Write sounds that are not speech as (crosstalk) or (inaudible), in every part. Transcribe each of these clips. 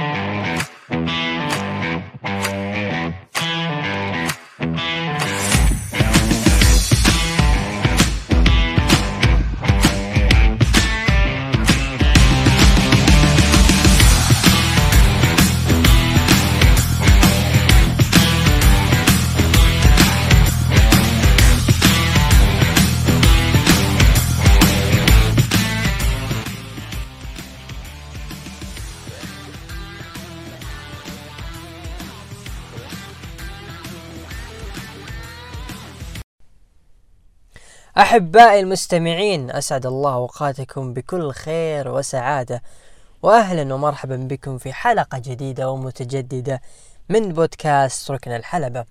Música أحبائي المستمعين أسعد الله أوقاتكم بكل خير وسعادة وأهلا ومرحبا بكم في حلقة جديدة ومتجددة من بودكاست ركن الحلبة.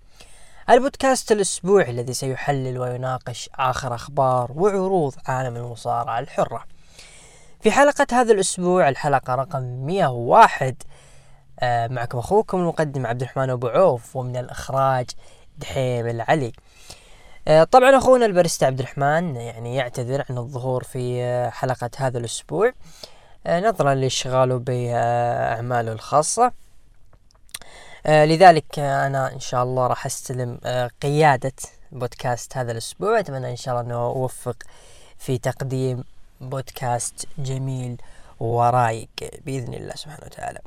البودكاست الأسبوعي الذي سيحلل ويناقش آخر أخبار وعروض عالم المصارعة الحرة. في حلقة هذا الأسبوع الحلقة رقم 101 آه، معكم أخوكم المقدم عبد الرحمن أبو عوف ومن الإخراج دحيم العلي. طبعا أخونا البرست عبد الرحمن يعني يعتذر عن الظهور في آه، حلقة هذا الأسبوع آه، نظرا لإشغاله بأعماله الخاصة. لذلك أنا إن شاء الله راح أستلم قيادة بودكاست هذا الأسبوع. أتمنى إن شاء الله أنه أوفق في تقديم بودكاست جميل ورايق بإذن الله سبحانه وتعالى.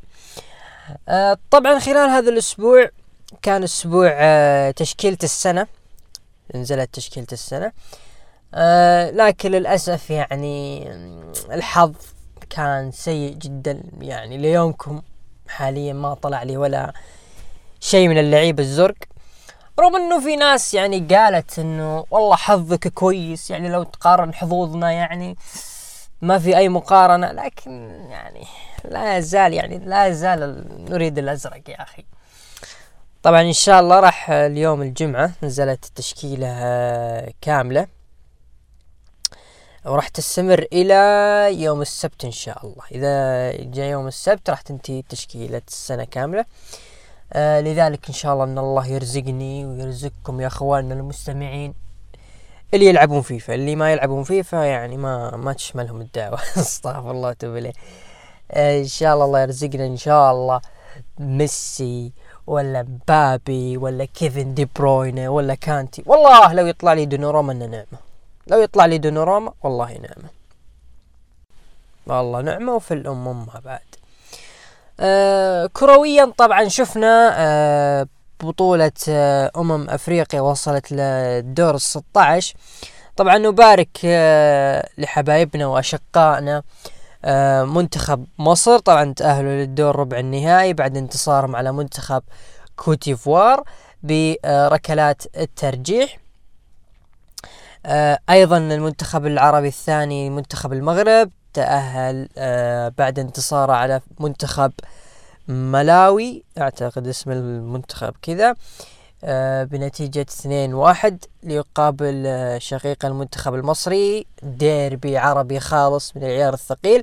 طبعا خلال هذا الأسبوع كان أسبوع تشكيلة السنة. نزلت تشكيلة السنة. آه لكن للأسف يعني الحظ كان سيء جدا. يعني ليومكم حاليا ما طلع لي ولا شيء من اللعيبة الزرق. رغم إنه في ناس يعني قالت إنه والله حظك كويس يعني لو تقارن حظوظنا يعني ما في أي مقارنة. لكن يعني لا يزال يعني لا يزال نريد الأزرق يا أخي. طبعا إن شاء الله راح اليوم الجمعة نزلت التشكيلة كاملة. وراح تستمر إلى يوم السبت إن شاء الله. إذا جاء يوم السبت راح تنتهي تشكيلة السنة كاملة. آه لذلك إن شاء الله إن الله يرزقني ويرزقكم يا أخواننا المستمعين اللي يلعبون فيفا. اللي ما يلعبون فيفا يعني ما ما تشملهم الدعوة. (laughs) أستغفر الله وتوب إليه. آه إن شاء الله الله يرزقنا. إن شاء الله ميسي ولا مبابي ولا كيفن دي بروينة ولا كانتي. والله لو يطلع لي دونوروما انه نعمة. لو يطلع لي دونوروما والله نعمة. والله نعمة وفي الام امها بعد. آه كرويا طبعا شفنا آه بطولة آه أمم أفريقيا وصلت للدور الستة طبعا نبارك آه لحبايبنا وأشقائنا. منتخب مصر. طبعا تأهلوا للدور ربع النهائي بعد انتصارهم على منتخب كوتيفوار بركلات الترجيح. آه، أيضا المنتخب العربي الثاني منتخب المغرب تأهل آه، بعد انتصاره على منتخب ملاوي. أعتقد اسم المنتخب كذا. آه، بنتيجة اثنين واحد ليقابل آه، شقيق المنتخب المصري ديربي عربي خالص من العيار الثقيل.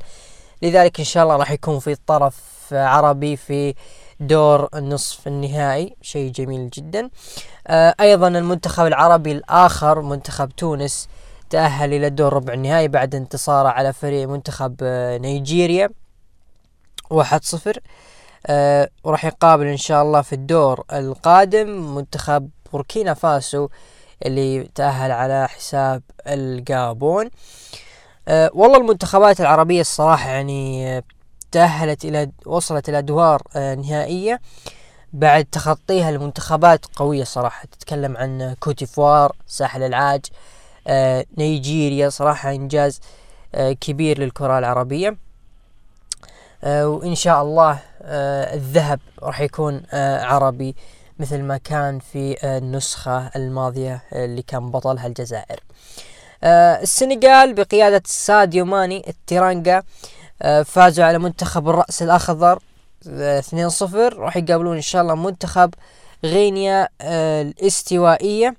لذلك إن شاء الله راح يكون في طرف عربي في دور النصف النهائي شيء جميل جدا. آه، أيضا المنتخب العربي الآخر منتخب تونس تأهل إلى دور ربع النهائي بعد انتصاره على فريق منتخب نيجيريا واحد صفر. آه وراح يقابل إن شاء الله في الدور القادم منتخب بوركينا فاسو اللي تأهل على حساب الجابون. آه والله المنتخبات العربية الصراحة يعني آه، تأهلت إلى وصلت إلى أدوار نهائية بعد تخطيها لمنتخبات قوية صراحة. تتكلم عن كوتيفوار ساحل العاج نيجيريا صراحة إنجاز كبير للكرة العربية. آه وإن شاء الله آه الذهب راح يكون آه عربي مثل ما كان في النسخة الماضية اللي كان بطلها الجزائر. السنغال بقيادة ساديو ماني التيرانجا فازوا على منتخب الرأس الأخضر آه 2-0 راح يقابلون إن شاء الله منتخب غينيا الاستوائية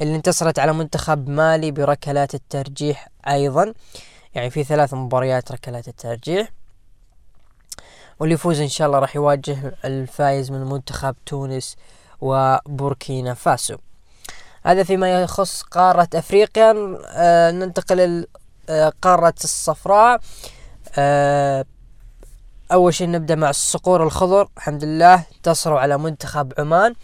اللي انتصرت على منتخب مالي بركلات الترجيح أيضا. يعني في ثلاث مباريات ركلات الترجيح. واللي يفوز إن شاء الله راح يواجه الفايز من منتخب تونس وبوركينا فاسو. هذا فيما يخص قارة أفريقيا. آه ننتقل لقارة الصفراء. آه أول شيء نبدأ مع الصقور الخضر. الحمد لله انتصروا على منتخب عمان.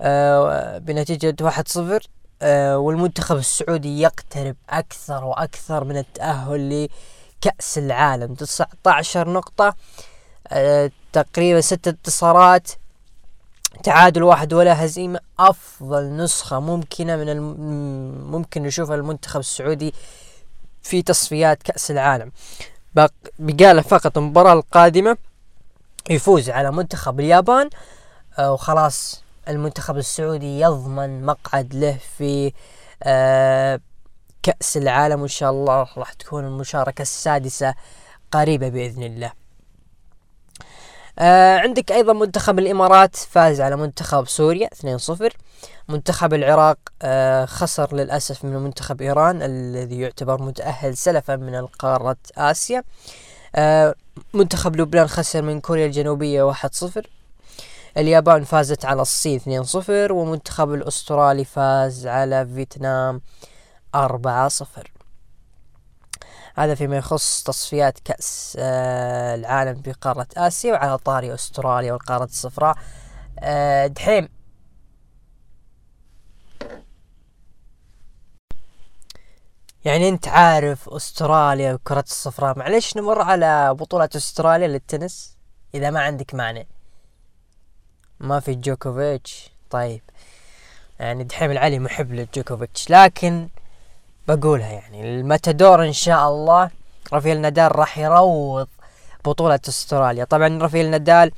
آه بنتيجة واحد صفر. آه والمنتخب السعودي يقترب أكثر وأكثر من التأهل لكأس العالم. 19 نقطة. آه تقريبا ست انتصارات تعادل واحد ولا هزيمة. أفضل نسخة ممكنة من الم... ممكن نشوفها المنتخب السعودي في تصفيات كأس العالم. بقاله فقط المباراة القادمة يفوز على منتخب اليابان. آه وخلاص المنتخب السعودي يضمن مقعد له في آه كأس العالم. وإن شاء الله راح تكون المشاركة السادسة قريبة بإذن الله. آه عندك أيضا منتخب الإمارات فاز على منتخب سوريا 2-0 منتخب العراق آه خسر للأسف من منتخب إيران الذي يعتبر متأهل سلفا من القارة آسيا. آه منتخب لبنان خسر من كوريا الجنوبية 1-0 اليابان فازت على الصين 2-0 ومنتخب الأسترالي فاز على فيتنام 4-0 هذا فيما يخص تصفيات كأس آه العالم في قارة آسيا وعلى طاري أستراليا والقارة الصفراء. آه دحين يعني أنت عارف أستراليا وكرة الصفراء. معلش نمر على بطولة أستراليا للتنس؟ إذا ما عندك مانع. ما في جوكوفيتش. طيب. يعني دحين العلي محب لجوكوفيتش. لكن بقولها يعني. المتدور إن شاء الله رافيل نادال راح يروض بطولة أستراليا. طبعا رافيل نادال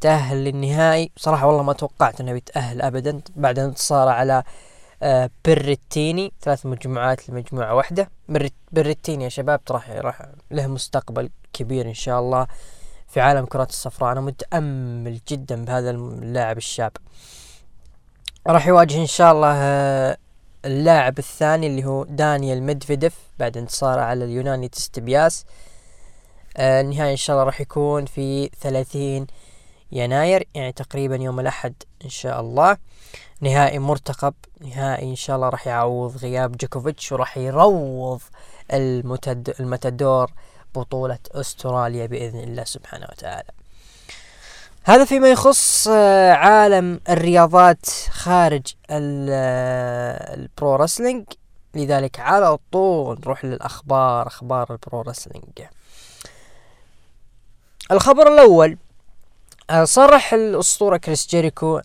تأهل للنهائي. صراحة والله ما توقعت إنه بيتأهل ابدا. بعد انتصاره على آه بريتيني. ثلاث مجموعات لمجموعة واحدة. بريتيني يا شباب راح راح له مستقبل كبير إن شاء الله في عالم كرة الصفراء. أنا متأمل جدا بهذا اللاعب الشاب. راح يواجه إن شاء الله آه اللاعب الثاني اللي هو دانيال ميدفيديف بعد انتصاره على اليوناني تستبياس. آه النهائي إن شاء الله راح يكون في ثلاثين يناير يعني تقريبا يوم الأحد إن شاء الله. نهائي مرتقب نهائي إن شاء الله راح يعوض غياب جوكوفيتش وراح يروض المتد المتدور بطولة أستراليا بإذن الله سبحانه وتعالى. هذا فيما يخص آه، عالم الرياضات خارج آه، ال pro wrestling. لذلك على طول نروح للأخبار أخبار ال pro wrestling. الخبر الأول آه، صرح الأسطورة كريس جيريكو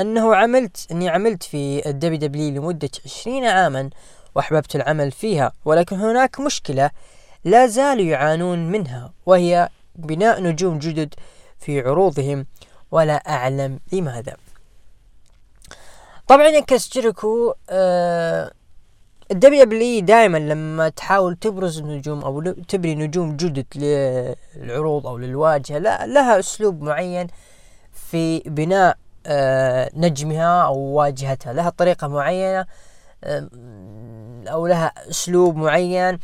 أنه عملت أني عملت في ال WWE لمدة عشرين عاما وأحببت العمل فيها ولكن هناك مشكلة لا زالوا يعانون منها وهي بناء نجوم جدد في عروضهم ولا أعلم لماذا. طبعا يا كريس جيريكو آه ال WWE دائما لما تحاول تبرز النجوم أو تبني نجوم جدد للعروض أو للواجهة لا لها أسلوب معين في بناء آه نجمها أو واجهتها. لها طريقة معينة آه أو لها أسلوب معين.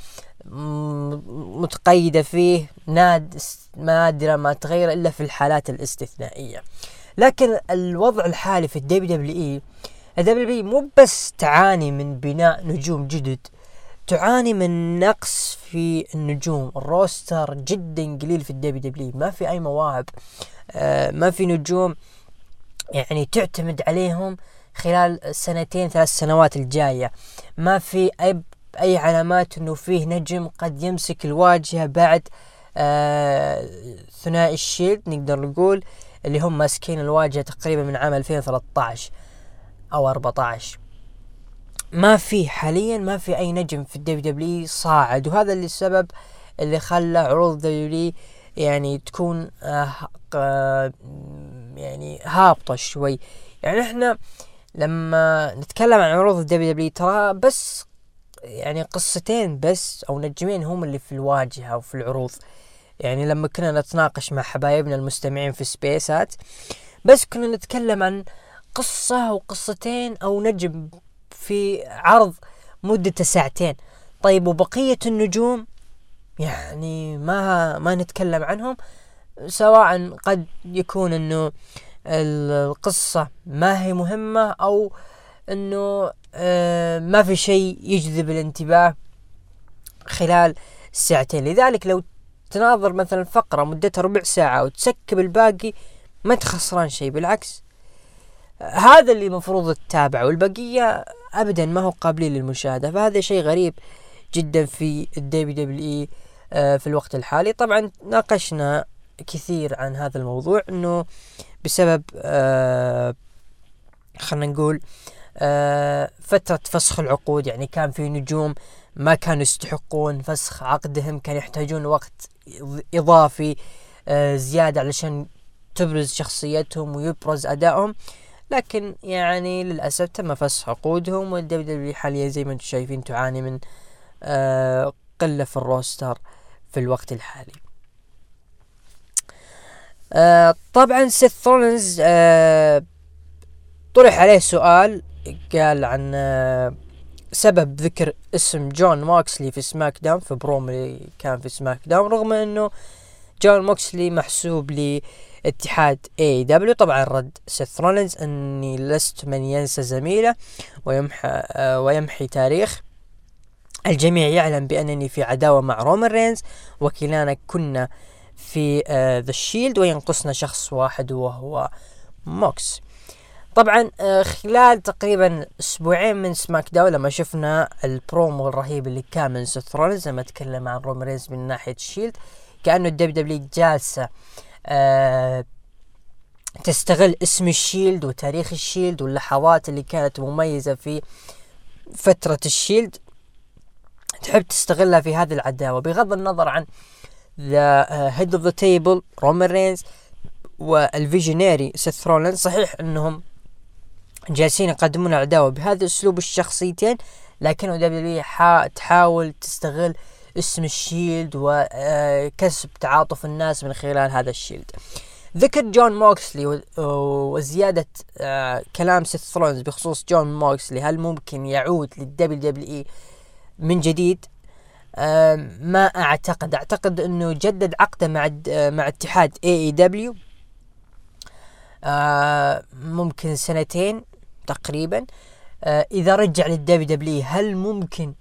متقيدة فيه ناد نادرة ما تغير إلا في الحالات الاستثنائية. لكن الوضع الحالي في ال WWE ال WWE مو بس تعاني من بناء نجوم جدد تعاني من نقص في النجوم. ال roster جدا قليل في ال WWE ما في أي مواهب آه ما في نجوم يعني تعتمد عليهم خلال سنتين ثلاث سنوات الجاية. ما في أي أي علامات إنه فيه نجم قد يمسك الواجهة بعد آه ثنائي ال Shield نقدر نقول اللي هم ماسكين الواجهة تقريبا من عام 2013 أو 14 ما في حاليا ما في أي نجم في ال WWE صاعد وهذا اللي السبب اللي خلى عروض WWE يعني تكون آه يعني هابطة شوي. يعني إحنا لما نتكلم عن عروض ال WWE ترى بس يعني قصتين بس أو نجمين هم اللي في الواجهة وفي العروض. يعني لما كنا نتناقش مع حبايبنا المستمعين في سبيسات بس كنا نتكلم عن قصة أو قصتين أو نجم في عرض مدته ساعتين. طيب وبقية النجوم يعني ما ما نتكلم عنهم سواء قد يكون إنه القصة ما هي مهمة أو إنه ما في شيء يجذب الانتباه خلال ساعتين. لذلك لو تناظر مثلا فقرة مدتها ربع ساعة وتسكب الباقي ما أنت خسران شيء. بالعكس هذا اللي المفروض تتابعه. والبقية ابدا ما هو قابلين للمشاهدة. فهذا شيء غريب جدا في ال WWE آه، في الوقت الحالي. طبعا ناقشنا كثير عن هذا الموضوع إنه بسبب آه خلينا نقول آه فترة فسخ العقود يعني كان في نجوم ما كانوا يستحقون فسخ عقدهم كان يحتاجون وقت إضافي آه زيادة علشان تبرز شخصيتهم ويبرز أدائهم. لكن يعني للأسف تم فسخ عقودهم وال WWE حاليا زي ما أنتم شايفين تعاني من آه قلة في ال roster في الوقت الحالي. آه طبعا سيث آه طرح عليه سؤال قال عن آه سبب ذكر اسم جون موكسلي في SmackDown في بروم اللي كان في SmackDown رغم إنه جون موكسلي محسوب لاتحاد AEW طبعا رد سيث رولينز إني لست من ينسى زميله ويمحى آه ويمحي تاريخ. الجميع يعلم بأنني في عداوة مع رومان رينز وكلانا كنا في the uh, Shield وينقصنا شخص واحد وهو موكس طبعا آه، خلال تقريبا أسبوعين من SmackDown لما شفنا البرومو الرهيب اللي كان من سيث رولينز لما تكلم عن رومان رينز من ناحية ال Shield كأنه ال WWE جالسة آه تستغل اسم ال Shield وتاريخ ال Shield واللحظات اللي كانت مميزة في فترة ال Shield. تحب تستغلها في هذه العداوة. بغض النظر عن the Head of the Table رومان رينز وال visionary سيث صحيح إنهم جالسين يقدمون العداوه بهذا الأسلوب الشخصيتين لكن WWE تحاول تستغل اسم ال Shield وكسب تعاطف الناس من خلال هذا ال Shield. ذكر جون موكسلي وزيادة آه، كلام سيث رولينز بخصوص جون موكسلي هل ممكن يعود لل WWE من جديد؟ ما أعتقد. أعتقد إنه جدد عقده مع مع اتحاد AEW ممكن سنتين. تقريبا. آه، إذا رجع لل WW هل ممكن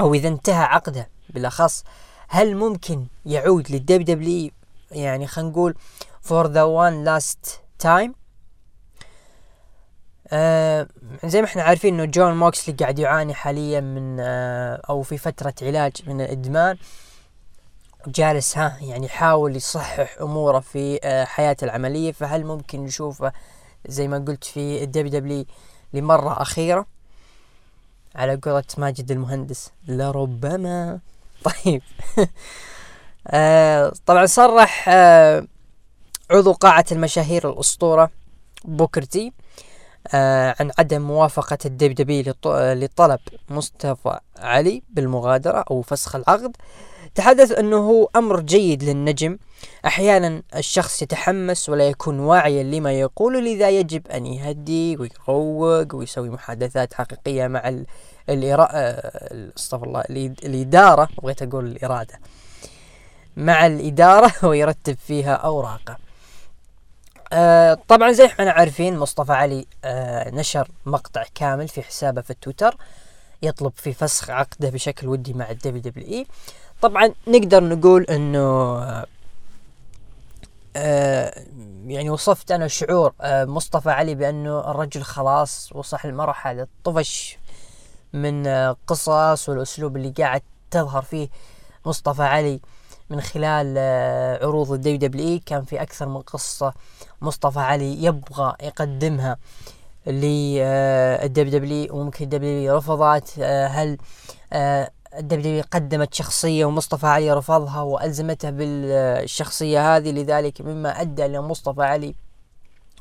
أو إذا انتهى عقده بالأخص هل ممكن يعود لل WW يعني خلينا نقول for the one last time آه زي ما إحنا عارفين إنه جون موكسلي قاعد يعاني حاليا من آه أو في فترة علاج من الإدمان. جالس ها يعني يحاول يصحح أموره في آه حياته العملية فهل ممكن نشوفه زي ما قلت في ال WW لمرة أخيرة على قولة ماجد المهندس. لربما. (laughs) طيب. آه طبعا صرح آه عضو قاعة المشاهير الأسطورة بوكرتي آه عن عدم موافقة الدبدبي لطلب مصطفى علي بالمغادرة أو فسخ العقد. تحدث أنه أمر جيد للنجم أحيانا الشخص يتحمس ولا يكون واعيا لما يقول لذا يجب أن يهدي ويروق ويسوي محادثات حقيقية مع الإرا... آه، أستغفر الله الإدارة بغيت أقول الإرادة مع الإدارة (laughs) ويرتب فيها أوراقه. آه طبعا زي ما عارفين مصطفى علي آه نشر مقطع كامل في حسابه في التويتر يطلب في فسخ عقده بشكل ودي مع ال WWE. طبعا نقدر نقول إنه يعني وصفت أنا شعور آه مصطفى علي بأنه الرجل خلاص وصل المرحله طفش من آه قصص والأسلوب اللي قاعد تظهر فيه مصطفى علي من خلال آه، عروض ال WW كان في أكثر من قصة مصطفى علي يبغى يقدمها لل WW وممكن ال W رفضت آه، هل آه، ال W قدمت شخصية ومصطفى علي رفضها وألزمته بالشخصية هذه لذلك مما أدى لمصطفى علي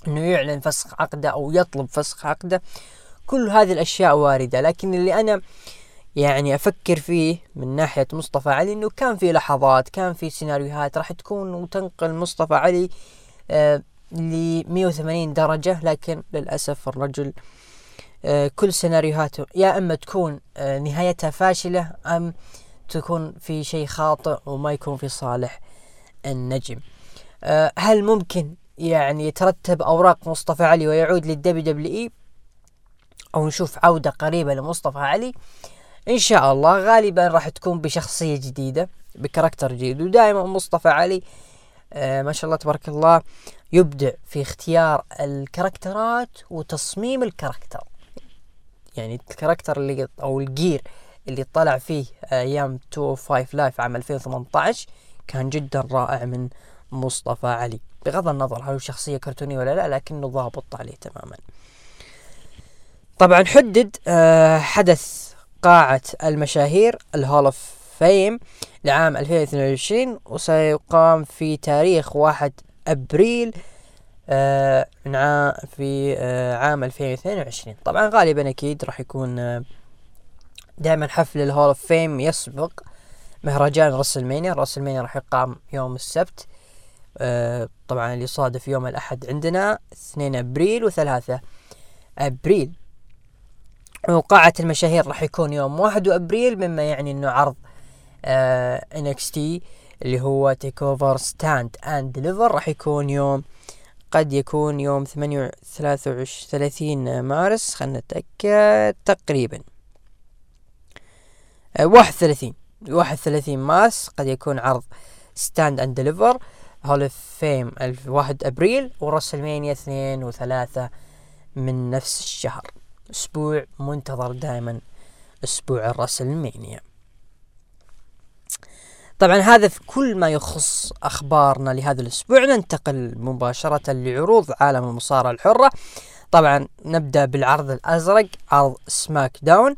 أنه يعلن فسخ عقده أو يطلب فسخ عقده. كل هذه الأشياء واردة لكن اللي أنا يعني أفكر فيه من ناحية مصطفى علي إنه كان في لحظات كان في سيناريوهات راح تكون وتنقل مصطفى علي آه ل 180 درجة لكن للأسف الرجل كل سيناريوهاته يا أما تكون آه نهايتها فاشلة أم تكون في شيء خاطئ وما يكون في صالح النجم. آه هل ممكن يعني يترتب أوراق مصطفى علي ويعود لل WWE؟ أو نشوف عودة قريبة لمصطفى علي. إن شاء الله غالبا راح تكون بشخصية جديدة ب character جديد. ودائما مصطفى علي آه ما شاء الله تبارك الله يبدع في اختيار الكاركترات وتصميم ال character. يعني ال character اللي أو ال gear اللي طلع فيه أيام 205 Live عام 2018 كان جدا رائع من مصطفى علي. بغض النظر هل هو شخصية كرتونية ولا لا لكنه ضابط عليه تماما. طبعا حدد آه حدث قاعة المشاهير ال Hall of Fame لعام 2022 وسيقام في تاريخ 1 أبريل آه في آه عام 2022 طبعا غالبا أكيد راح يكون آه دائما حفل ال Hall of Fame يسبق مهرجان WrestleMania WrestleMania راح يقام يوم السبت. طبعا اللي صادف يوم الأحد عندنا 2 أبريل و3 أبريل. وقاعة المشاهير راح يكون يوم 1 أبريل مما يعني أنه عرض آه NXT اللي هو TakeOver Stand and Deliver راح يكون يوم قد يكون يوم 33 مارس خلنا نتأكد تقريبا. آه 31 31 مارس قد يكون عرض Stand and Deliver Hall of Fame 1 أبريل و WrestleMania 2 و3 من نفس الشهر. أسبوع منتظر دائما أسبوع ال WrestleMania طبعا هذا في كل ما يخص أخبارنا لهذا الأسبوع. ننتقل مباشرة لعروض عالم المصارعة الحرة. طبعا نبدأ بالعرض الأزرق عرض SmackDown.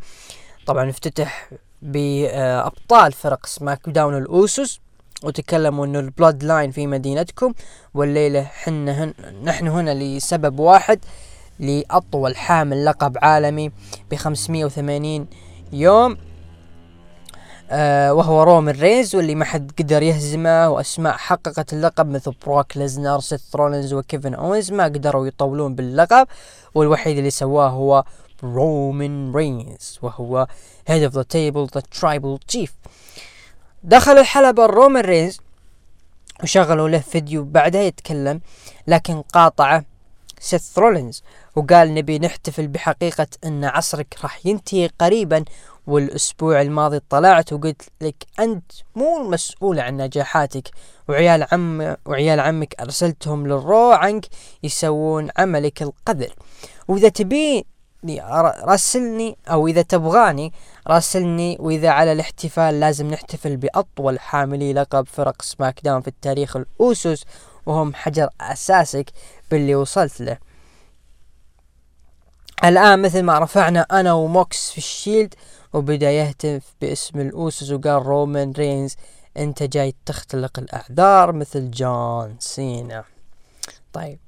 طبعا افتتح بأبطال فرق SmackDown الأوسوس. وتكلموا إنه ال Bloodline في مدينتكم. والليلة حنا هن نحن هنا لسبب واحد لأطول حامل لقب عالمي ب 580 يوم. آه وهو رومن رينز واللي ما حد قدر يهزمه وأسماء حققت اللقب مثل بروك ليزنر سيث رولينز وكيفن اونز ما قدروا يطولون باللقب. والوحيد اللي سواه هو رومان رينز وهو head of the table the tribal chief. دخل الحلبة رومان رينز وشغلوا له فيديو بعدها يتكلم لكن قاطعه سيث رولينز وقال نبي نحتفل بحقيقة إن عصرك راح ينتهي قريبا والأسبوع الماضي طلعت وقلت لك أنت مو المسؤول عن نجاحاتك. وعيال عم وعيال عمك أرسلتهم لل Raw عنك يسوون عملك القذر. وإذا تبي راسلني أو إذا تبغاني راسلني. وإذا على الاحتفال لازم نحتفل بأطول حاملي لقب فرق SmackDown في التاريخ الاوسوس وهم حجر أساسك باللي وصلت له. الآن مثل ما رفعنا أنا وموكس في ال Shield وبدا يهتف باسم الاوسوس وقال رومان رينز أنت جاي تختلق الاعذار مثل جون سينا. طيب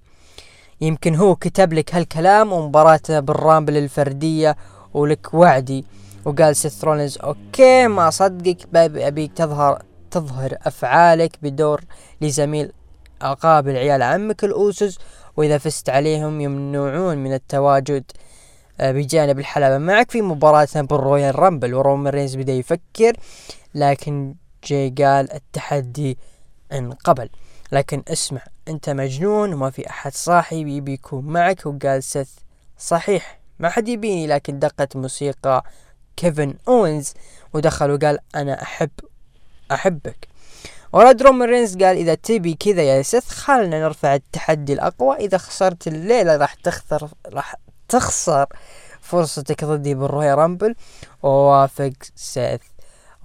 يمكن هو كتب لك هالكلام ومباراته بال Rumble الفردية ولك وعدي. وقال سيث رولينز أوكي ما اصدقك أبيك تظهر تظهر أفعالك بدور لي زميل اقابل عيال عمك الاوسوس وإذا فزت عليهم يمنعون من التواجد بجانب الحلبة. معك في مباراة بال Royal Rumble ورومان رينز بدأ يفكر لكن جاي قال التحدي انقبل لكن اسمع أنت مجنون وما في أحد صاحي يبي يكون معك وقال سيث صحيح ما حد يبيني لكن دقت موسيقى كيفن أونز ودخل وقال أنا أحب أحبك. ورد رومان رينز قال إذا تبي كذا يا سيث خلنا نرفع التحدي الأقوى إذا خسرت الليلة راح تخسر راح تخسر فرصتك ضدي بال Royal Rumble. ووافق سيث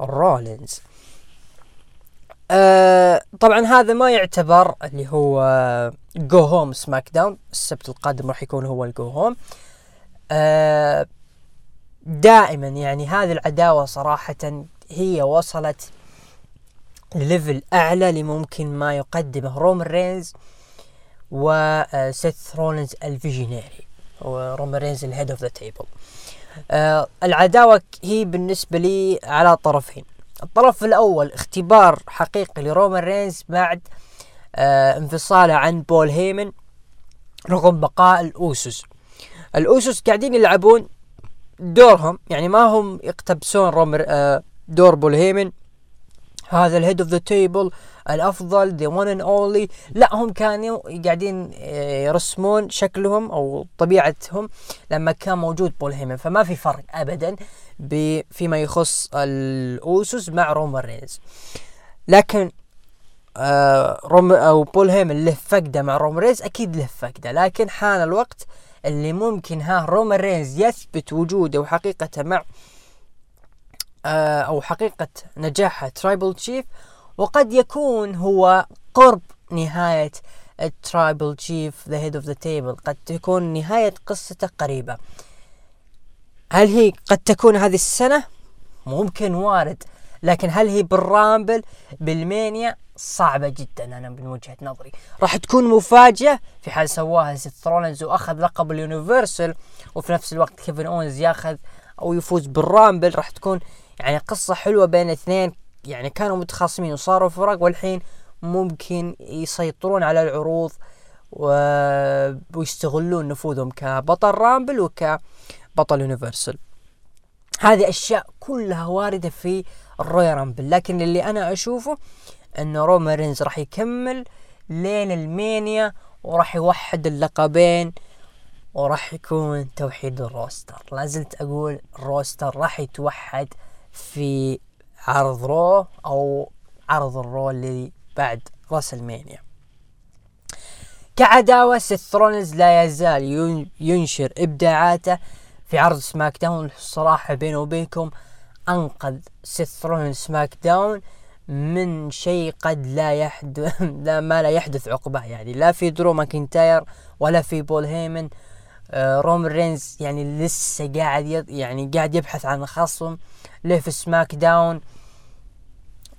رولينز. آه طبعا هذا ما يعتبر اللي هو go home SmackDown السبت القادم راح يكون هو ال go home آه دائما يعني هذه العداوة صراحة هي وصلت ل level أعلى لممكن ما يقدمه رومان رينز وسيث رولينز ال Visionary. ورومان رينز ال Head of the Table العداوة هي بالنسبة لي على طرفين. الطرف الأول اختبار حقيقي لرومان رينز بعد آه انفصاله عن بول هيمن رغم بقاء الأوسوس. الأوسوس قاعدين يلعبون دورهم يعني ما هم يقتبسون رومر آه دور بول هيمن. هذا ال Head of the Table الأفضل the one and only لا هم كانوا قاعدين آه، يرسمون شكلهم أو طبيعتهم لما كان موجود بول هيمن. فما في فرق ابدا فيما يخص الأوسوس مع رومان رينز. لكن آه روم أو بول هيمن له فقده مع رومان رينز أكيد له فقده. لكن حان الوقت اللي ممكن ها رومان رينز يثبت وجوده وحقيقته مع آه أو حقيقة نجاح Tribal Chief وقد يكون هو قرب نهاية ال Tribal Chief the Head of the Table قد تكون نهاية قصته قريبة. هل هي قد تكون هذه السنة؟ ممكن وارد لكن هل هي بال Rumble؟ بال Mania؟ صعبة جدا أنا من وجهة نظري. راح تكون مفاجأة في حال سواها سيث رولينز وأخذ لقب ال Universal وفي نفس الوقت كيفن اونز ياخذ أو يفوز بال Rumble. راح تكون يعني قصة حلوة بين اثنين يعني كانوا متخاصمين وصاروا فرق والحين ممكن يسيطرون على العروض و... ويستغلون نفوذهم كبطل Rumble وكبطل Universal. هذه أشياء كلها واردة في ال Royal Rumble لكن اللي أنا أشوفه انه رومان رينز راح يكمل لين ال Mania وراح يوحد اللقبين وراح يكون توحيد ال roster. لازلت أقول ال roster راح يتوحد في عرض Raw أو عرض ال Raw اللي بعد WrestleMania كعداوة سيث رولينز لا يزال ينشر إبداعاته في عرض SmackDown. الصراحة بيني وبينكم أنقذ سيث رولينز SmackDown من شيء قد لا يحدث (laughs) لا ما لا يحدث عقبه. يعني لا في درو ماكنتاير ولا في بول هيمن. آه روم رينز يعني لسه قاعد يعني قاعد يبحث عن خصم. له في SmackDown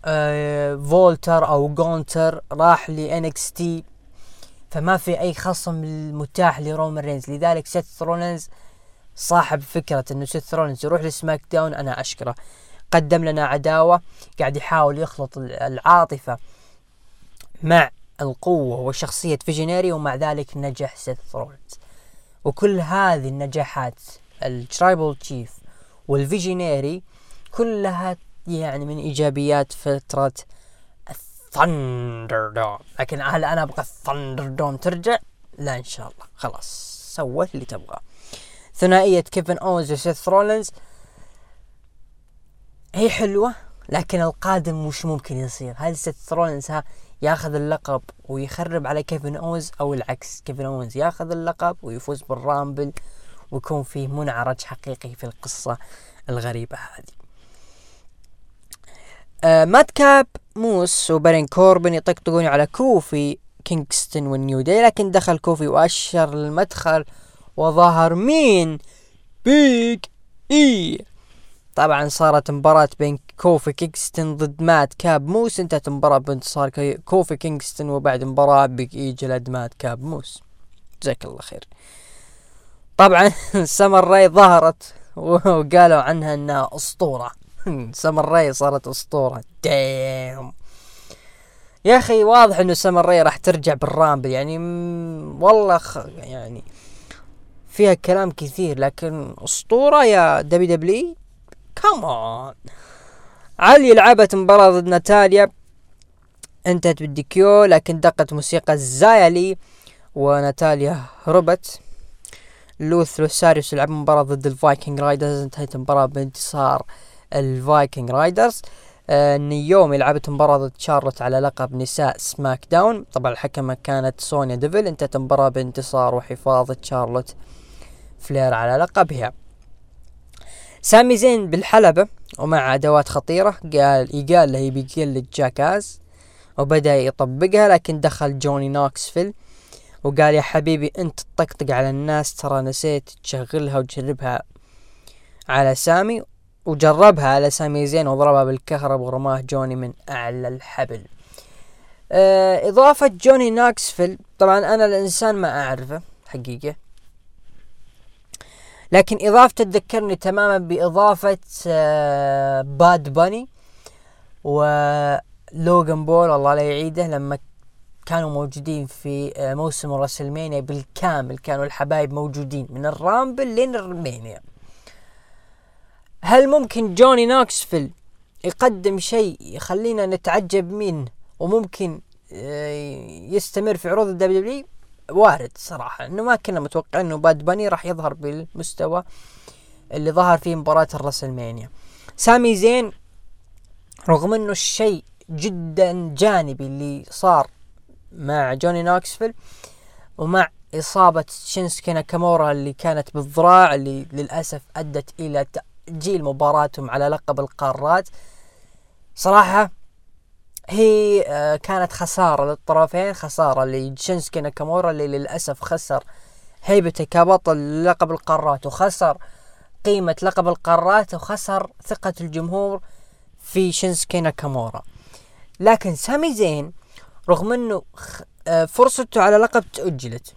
آه فولتر أو جونتر راح ل NXT. فما في أي خصم متاح لرومان رينز. لذلك سيث رولينز صاحب فكرة إنه سيث رولينز يروح ل SmackDown أنا أشكره. قدم لنا عداوة. قاعد يحاول يخلط العاطفة مع القوة وشخصية Visionary ومع ذلك نجح سيث رولينز وكل هذه النجاحات ال Tribal Chief وال Visionary كلها يعني من إيجابيات فترة ال ThunderDome لكن هل أنا أبغى ال ThunderDome ترجع؟ لا إن شاء الله. خلاص سوت اللي تبغاه ثنائية كيفن أونز وسيث رولينز. هي حلوة لكن القادم وش ممكن يصير؟ هل سيث رولينز ها ياخذ اللقب ويخرب على كيفن أونز أو العكس كيفن أونز ياخذ اللقب ويفوز بال Rumble ويكون فيه منعرج حقيقي في القصة الغريبة هذه. آه مات كاب موس وبارون كوربن يطقطقون على كوفي كينغستون وال New Day لكن دخل كوفي وأشر المدخل وظهر مين؟ بيج إي. طبعا صارت مباراة بين كوفي كينغستون ضد مات كاب موس انتهت المباراة بانتصار كوفي كينغستون وبعد مباراة بيج إي جلد مات كاب موس. جزاك الله خير. طبعا (laughs) سمر راي ظهرت وقالوا عنها إنها أسطورة. (laughs) سمر راي صارت أسطورة. دايم يا أخي واضح إنه سمر راي راح ترجع بال Rumble. يعني والله خ... يعني فيها كلام كثير لكن أسطورة يا WW كمان عليا لعبت مباراة ضد ناتاليا. انتهت بال DQ لكن دقت موسيقى زايلي وناتاليا هربت. لوس لوثاريوس لعب مباراة ضد الفايكنج رايدرز. انتهت المباراة بانتصار الفايكنج رايدرز. آه نايومي لعبت مباراة ضد شارلوت على لقب نساء سماك داون. طبعا الحكمة كانت سونيا ديفل انتهت المباراة بانتصار وحفاظ شارلوت فلير على لقبها. سامي زين بالحلبة ومع أدوات خطيرة قال يقال له يبي جاكاس وبدأ يطبقها لكن دخل جوني نوكسفيل وقال يا حبيبي انت تطقطق على الناس ترى نسيت تشغلها وتجربها على سامي. وجربها على سامي زين وضربها بالكهرب ورماه جوني من أعلى الحبل. آه إضافة جوني ناكسفيل. طبعا أنا الإنسان ما أعرفه حقيقة. لكن اضافته تذكرني تماما بإضافة آه باد باني ولوغان بول الله لا يعيده لما كانوا موجودين في آه موسم راسلمانيا بالكامل كانوا الحبايب موجودين من الرامبل لين المانيا هل ممكن جوني نوكسفيل يقدم شيء يخلينا نتعجب منه وممكن آه، يستمر في عروض الدبليو وارد صراحة إنه ما كنا متوقعين إنه باد باني راح يظهر بالمستوى اللي ظهر فيه مباراة الرسلمانيا. سامي زين رغم إنه الشيء جدا جانبي اللي صار مع جوني نوكسفيل ومع إصابة شينسكي ناكامورا اللي كانت بالذراع اللي للأسف أدت إلى تأجيل مباراتهم على لقب القارات. صراحة هي آه، كانت خسارة للطرفين خسارة لشينسكي ناكامورا اللي للأسف خسر هيبته كبطل لقب القارات وخسر قيمة لقب القارات وخسر ثقة الجمهور في شينسكي ناكامورا. لكن سامي زين رغم إنه آه، فرصته على لقب تأجلت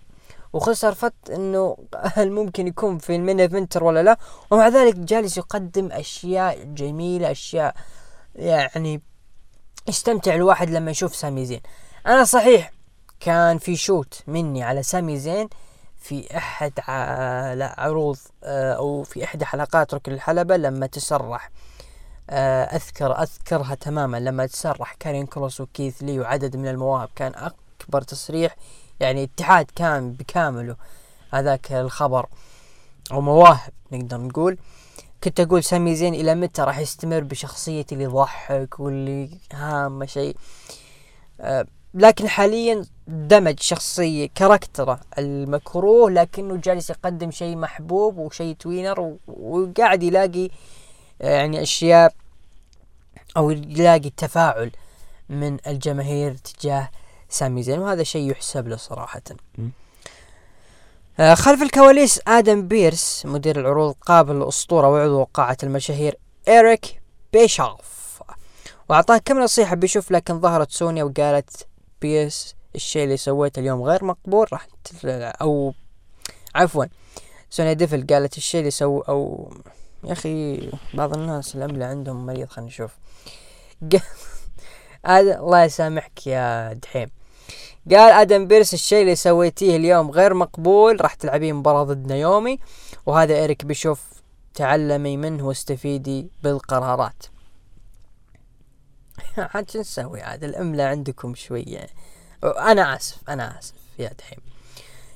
وخسر فت إنه (laughs) هل ممكن يكون في ال main eventer ولا لا؟ ومع ذلك جالس يقدم أشياء جميلة أشياء يعني يستمتع الواحد لما يشوف سامي زين. أنا صحيح كان في شوت مني على سامي زين في أحد عروض آه، أو في احدى حلقات ركن الحلبة لما تسرح. آه، أذكر أذكرها تماما. لما تسرح كارين كروس وكيث لي وعدد من المواهب كان أكبر تصريح يعني اتحاد كان بكامله هذاك الخبر أو مواهب نقدر نقول. كنت أقول سامي زين إلى متى راح يستمر بشخصيتي اللي يضحك واللي هامه شيء. أه لكن حاليا دمج شخصية كاركتره المكروه لكنه جالس يقدم شيء محبوب وشيء توينر وقاعد يلاقي يعني أشياء أو يلاقي تفاعل من الجماهير تجاه سامي زين وهذا شيء يحسب له صراحة. آه خلف الكواليس آدم بيرس مدير العروض قابل الاسطورة وعضو قاعة المشاهير إيريك بيشوف وأعطاه كم نصيحة بيشوف لكن ظهرت سونيا وقالت بيرس الشيء اللي سويته اليوم غير مقبول راح أو عفوا سونيا ديفل قالت الشيء اللي سو أو يا أخي بعض الناس الإملاء عندهم مريض خلينا نشوف. (laughs) الله يسامحك يا دحيم. قال آدم بيرس الشيء اللي سويتيه اليوم غير مقبول راح تلعبين مباراة ضد نايومي وهذا إيريك بيشوف تعلمي منه واستفيدي بالقرارات. (laughs) عاد شو نسوي عاد؟ الإملاء عندكم شوية. أنا آسف أنا آسف يا دحيم.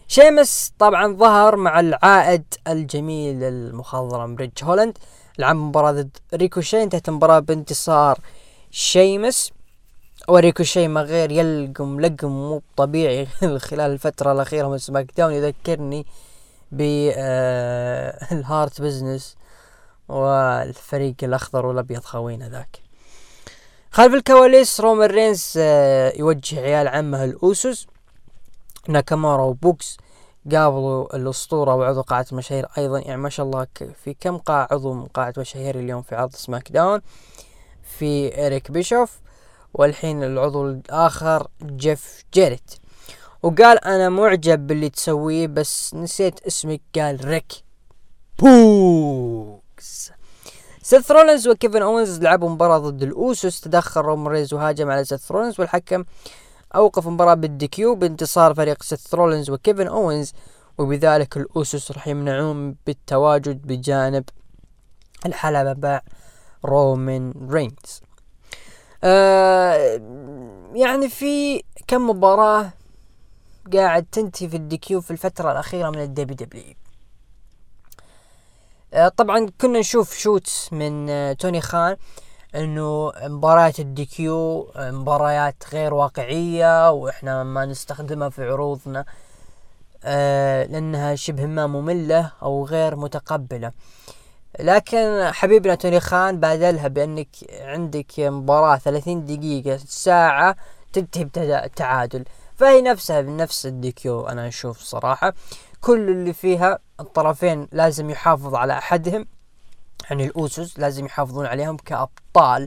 شيمس طبعا ظهر مع العائد الجميل المخضرم ريج هولاند لعب مباراة ضد ريكوشي انتهت المباراة بانتصار شيمس. وريكوشي ما غير يلقم لقم مو طبيعي (laughs) خلال الفترة الأخيرة من سماك داون يذكرني بالهارت (laughs) بزنس والفريق الأخضر والأبيض خوينا ذاك. خلف الكواليس رومان رينز آه، يوجه عيال عمه الأوسوس ناكامورا وبوقز قابلوا الأسطورة وعضو قاعة المشاهير أيضا. يعني ما شاء الله في كم قاعة عضو من قاعة مشاهير اليوم في عرض سماك داون؟ في إيريك بيشوف والحين العضو الآخر جيف جيريت. وقال أنا معجب باللي تسويه بس نسيت اسمك قال ريك بوقز. سيث رولنز وكيفن اونز لعبوا مباراة ضد الأوسوس تدخل رومان رينز وهاجم على سيث رولنز والحكم أوقف المباراة بال DQ بانتصار فريق سيث رولنز وكيفن اونز وبذلك الأوسوس راح يمنعون بالتواجد بجانب الحلبة مع رومن رينز. آه يعني في كم مباراة قاعد تنتهي في ال DQ في الفترة الأخيرة من الدبليو دبليو آه طبعا كنا نشوف shoot من آه توني خان إنه مباريات ال DQ آه، مباريات غير واقعية وإحنا ما نستخدمها في عروضنا آه لأنها شبه ما مملة أو غير متقبلة. آه لكن حبيبنا توني خان بادلها بأنك عندك مباراة 30 دقيقة ساعة تنتهي بتعادل. فهي نفسها بنفس ال DQ أنا أشوف صراحة. كل اللي فيها الطرفين لازم يحافظ على أحدهم يعني الأوسوس لازم يحافظون عليهم كأبطال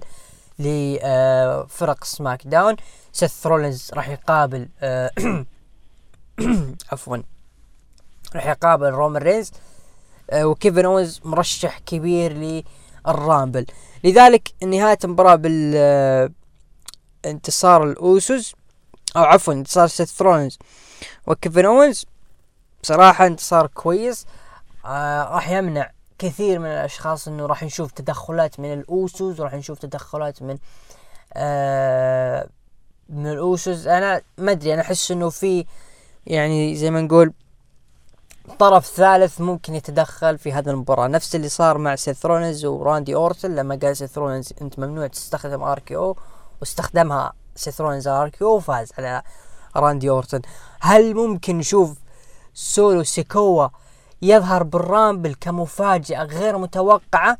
لفرق سماك داون. سيث رولينز راح يقابل آه، (clears throat) عفوا راح يقابل رومان رينز. آه، وكيفن اونز مرشح كبير للرامبل. لذلك نهاية المباراة بال آه، انتصار الأوسوس أو عفوا انتصار سيث رولنز وكيفن اونز بصراحة انتصار كويس. آه راح يمنع كثير من الأشخاص إنه راح نشوف تدخلات من الأوسوس وراح نشوف تدخلات من آه من الأوسوس. أنا ما أدري أنا أحس إنه في يعني زي ما نقول طرف ثالث ممكن يتدخل في هذه المباراة. نفس اللي صار مع سيث رولنز وراندي أورتن لما قال سيث رولنز أنت ممنوع تستخدم RKO واستخدمها سيث رولنز RKO وفاز على راندي أورتن. هل ممكن نشوف سولو سيكوا يظهر بال Rumble كمفاجأة غير متوقعة؟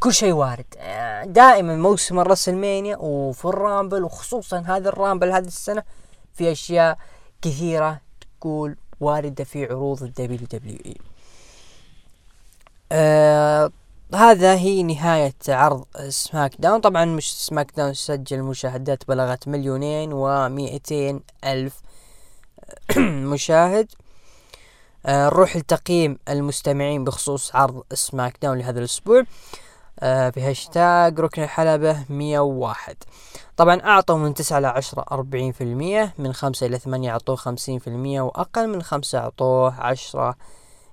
كل شيء وارد. دائما موسم ال WrestleMania وفي ال Rumble وخصوصا هذا ال Rumble هذه السنة في أشياء كثيرة تقول واردة في عروض WWE آه هذا هي نهاية عرض SmackDown طبعا مش SmackDown سجل مشاهدات بلغت مليونين ومئتين ألف (clears throat) مشاهد. آه نروح لتقييم المستمعين بخصوص عرض SmackDown لهذا الأسبوع. آه بهاشتاج ركن الحلبة مية وواحد. طبعا أعطوا من تسعة إلى عشرة أربعين في المية من خمسة إلى ثمانية أعطوه خمسين في المية وأقل من خمسة أعطوه عشرة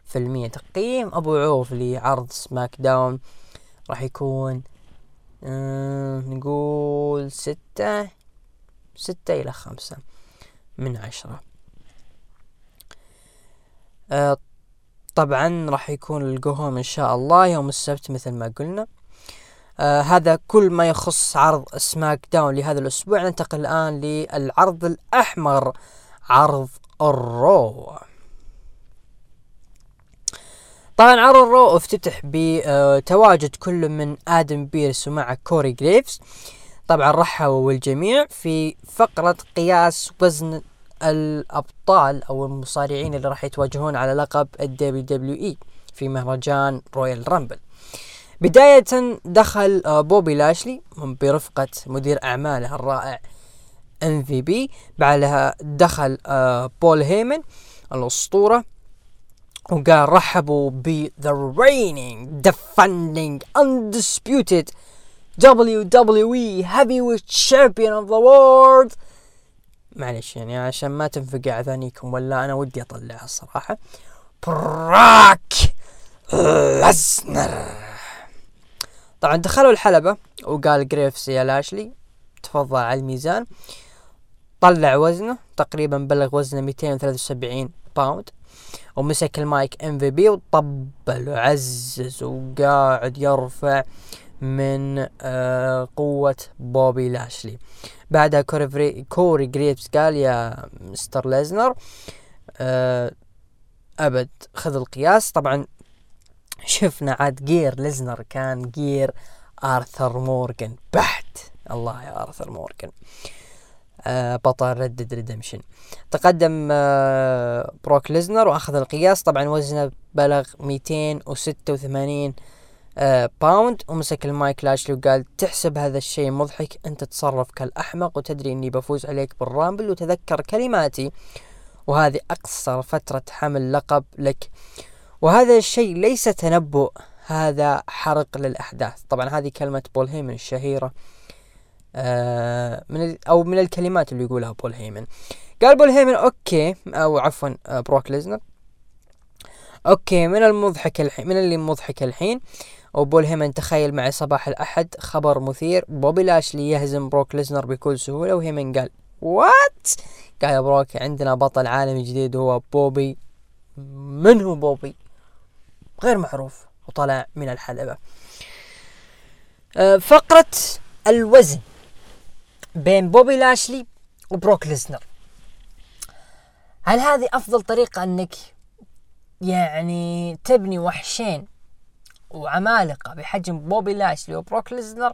في المية. تقييم أبو عوف لعرض SmackDown راح يكون آه نقول ستة ستة إلى خمسة من عشرة. آه طبعا راح يكون ال go home إن شاء الله يوم السبت مثل ما قلنا. آه هذا كل ما يخص عرض SmackDown لهذا الأسبوع. ننتقل الآن للعرض الأحمر عرض ال Raw. طبعا عرض ال Raw افتتح بتواجد كل من آدم بيرس ومع كوري جريفز. طبعا رحبوا الجميع في فقرة قياس وزن الأبطال أو المصارعين اللي راح يتواجهون على لقب ال WWE في مهرجان Royal Rumble. بداية دخل بوبي لاشلي برفقة مدير أعماله الرائع MVP بعدها دخل بول هيمن الأسطورة وقال رحبوا ب the reigning defending undisputed WWE heavyweight champion of the world. معلش يعني عشان ما تنفقع أذانيكم ولا أنا ودي أطلعها الصراحة. براك لسنر طبعا دخلوا الحلبة وقال جريفز يا لاشلي تفضل على الميزان. طلع وزنه تقريبا بلغ وزنه 273 pound ومسك ال mic MVP وطبل وعزز وقاعد يرفع من آه قوة بوبي لاشلي. بعدها كوري, كوري جريفز قال يا مستر ليزنر آه أبد خذ القياس. طبعا (laughs) شفنا عاد gear ليزنر كان gear آرثر مورغان بحت! الله يا آرثر مورغان. آه بطل Red Dead Redemption تقدم آه بروك ليزنر وأخذ القياس. طبعا وزنه بلغ 286 آه pound ومسك المايك لاشلي وقال تحسب هذا الشيء مضحك أنت تتصرف كالأحمق وتدري إني بفوز عليك بال Rumble وتذكر كلماتي. وهذه أقصر فترة حمل لقب لك. وهذا الشيء ليس تنبؤ هذا حرق للأحداث. طبعا هذه كلمة بول هيمن الشهيرة آه من أو من الكلمات اللي يقولها بول هيمن. قال بول هيمن okay. أو عفوا آه بروك ليزنر. okay من المضحك الحين من اللي مضحك الحين؟ وبول هيمن تخيل معي صباح الأحد خبر مثير. بوبي لاشلي يهزم بروك ليزنر بكل سهولة وهيمن قال what قال يا بروك عندنا بطل عالمي جديد هو بوبي. من هو بوبي؟ غير معروف وطلع من الحلبة. آه فقرة الوزن بين بوبي لاشلي وبروك ليزنر. هل هذه أفضل طريقة أنك يعني تبني وحشين وعمالقة بحجم بوبي لاشلي وبروك ليزنر؟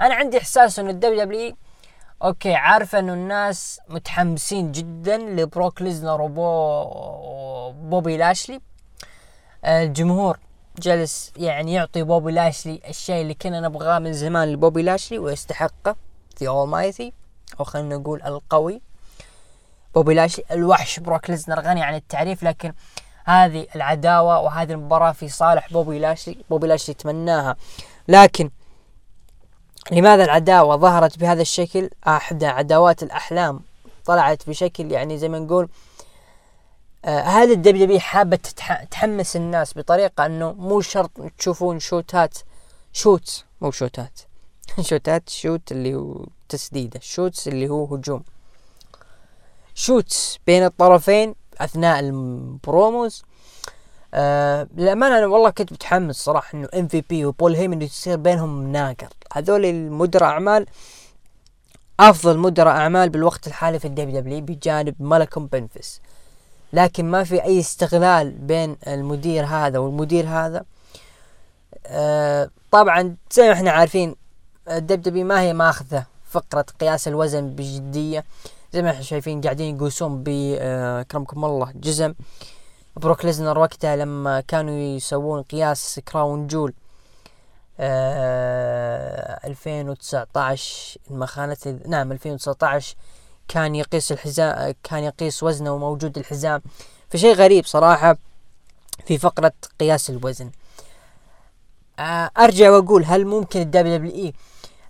أنا عندي إحساس انه ال WWE عارفة إنه الناس متحمسين جدا لبروك ليزنر وبوبي لاشلي الجمهور جلس يعني يعطي بوبي لاشلي الشيء اللي كنا نبغاه من زمان لبوبي لاشلي ويستحقه the almighty أو خلينا نقول القوي. بوبي لاشلي الوحش بروك ليزنر غني عن التعريف لكن هذه العداوة وهذه المباراة في صالح بوبي لاشلي بوبي لاشلي يتمناها. لكن لماذا العداوة ظهرت بهذا الشكل؟ أحدى عداوات الأحلام طلعت بشكل يعني زي ما نقول آه هذا ال WWE حابة تحمس الناس بطريقة إنه مو شرط تشوفون شوتات shot مو شوتات. (laughs) شوتات shot اللي هو تسديدة shots اللي هو هجوم. shots بين الطرفين أثناء ال promos. آه للأمانة أنا والله كنت متحمس صراحة إنه MVP وبول هيمن يصير بينهم ناقر. هذول المدراء أعمال أفضل مدراء أعمال بالوقت الحالي في ال WWE بجانب مالكوم بيفنز. لكن ما في أي استغلال بين المدير هذا والمدير هذا. آه طبعا زي ما إحنا عارفين ال WWE ما هي ماخذة فقرة قياس الوزن بجدية. زي ما إحنا شايفين قاعدين يقيسون بكرمكم آه الله جزم. بروك ليزنر وقتها لما كانوا يسوون قياس Crown Jewel آه 2019 ما خانت نعم 2019 كان يقيس الحزام كان يقيس وزنه وموجود الحزام. فشيء غريب صراحة في فقرة قياس الوزن. آه أرجع وأقول هل ممكن ال WWE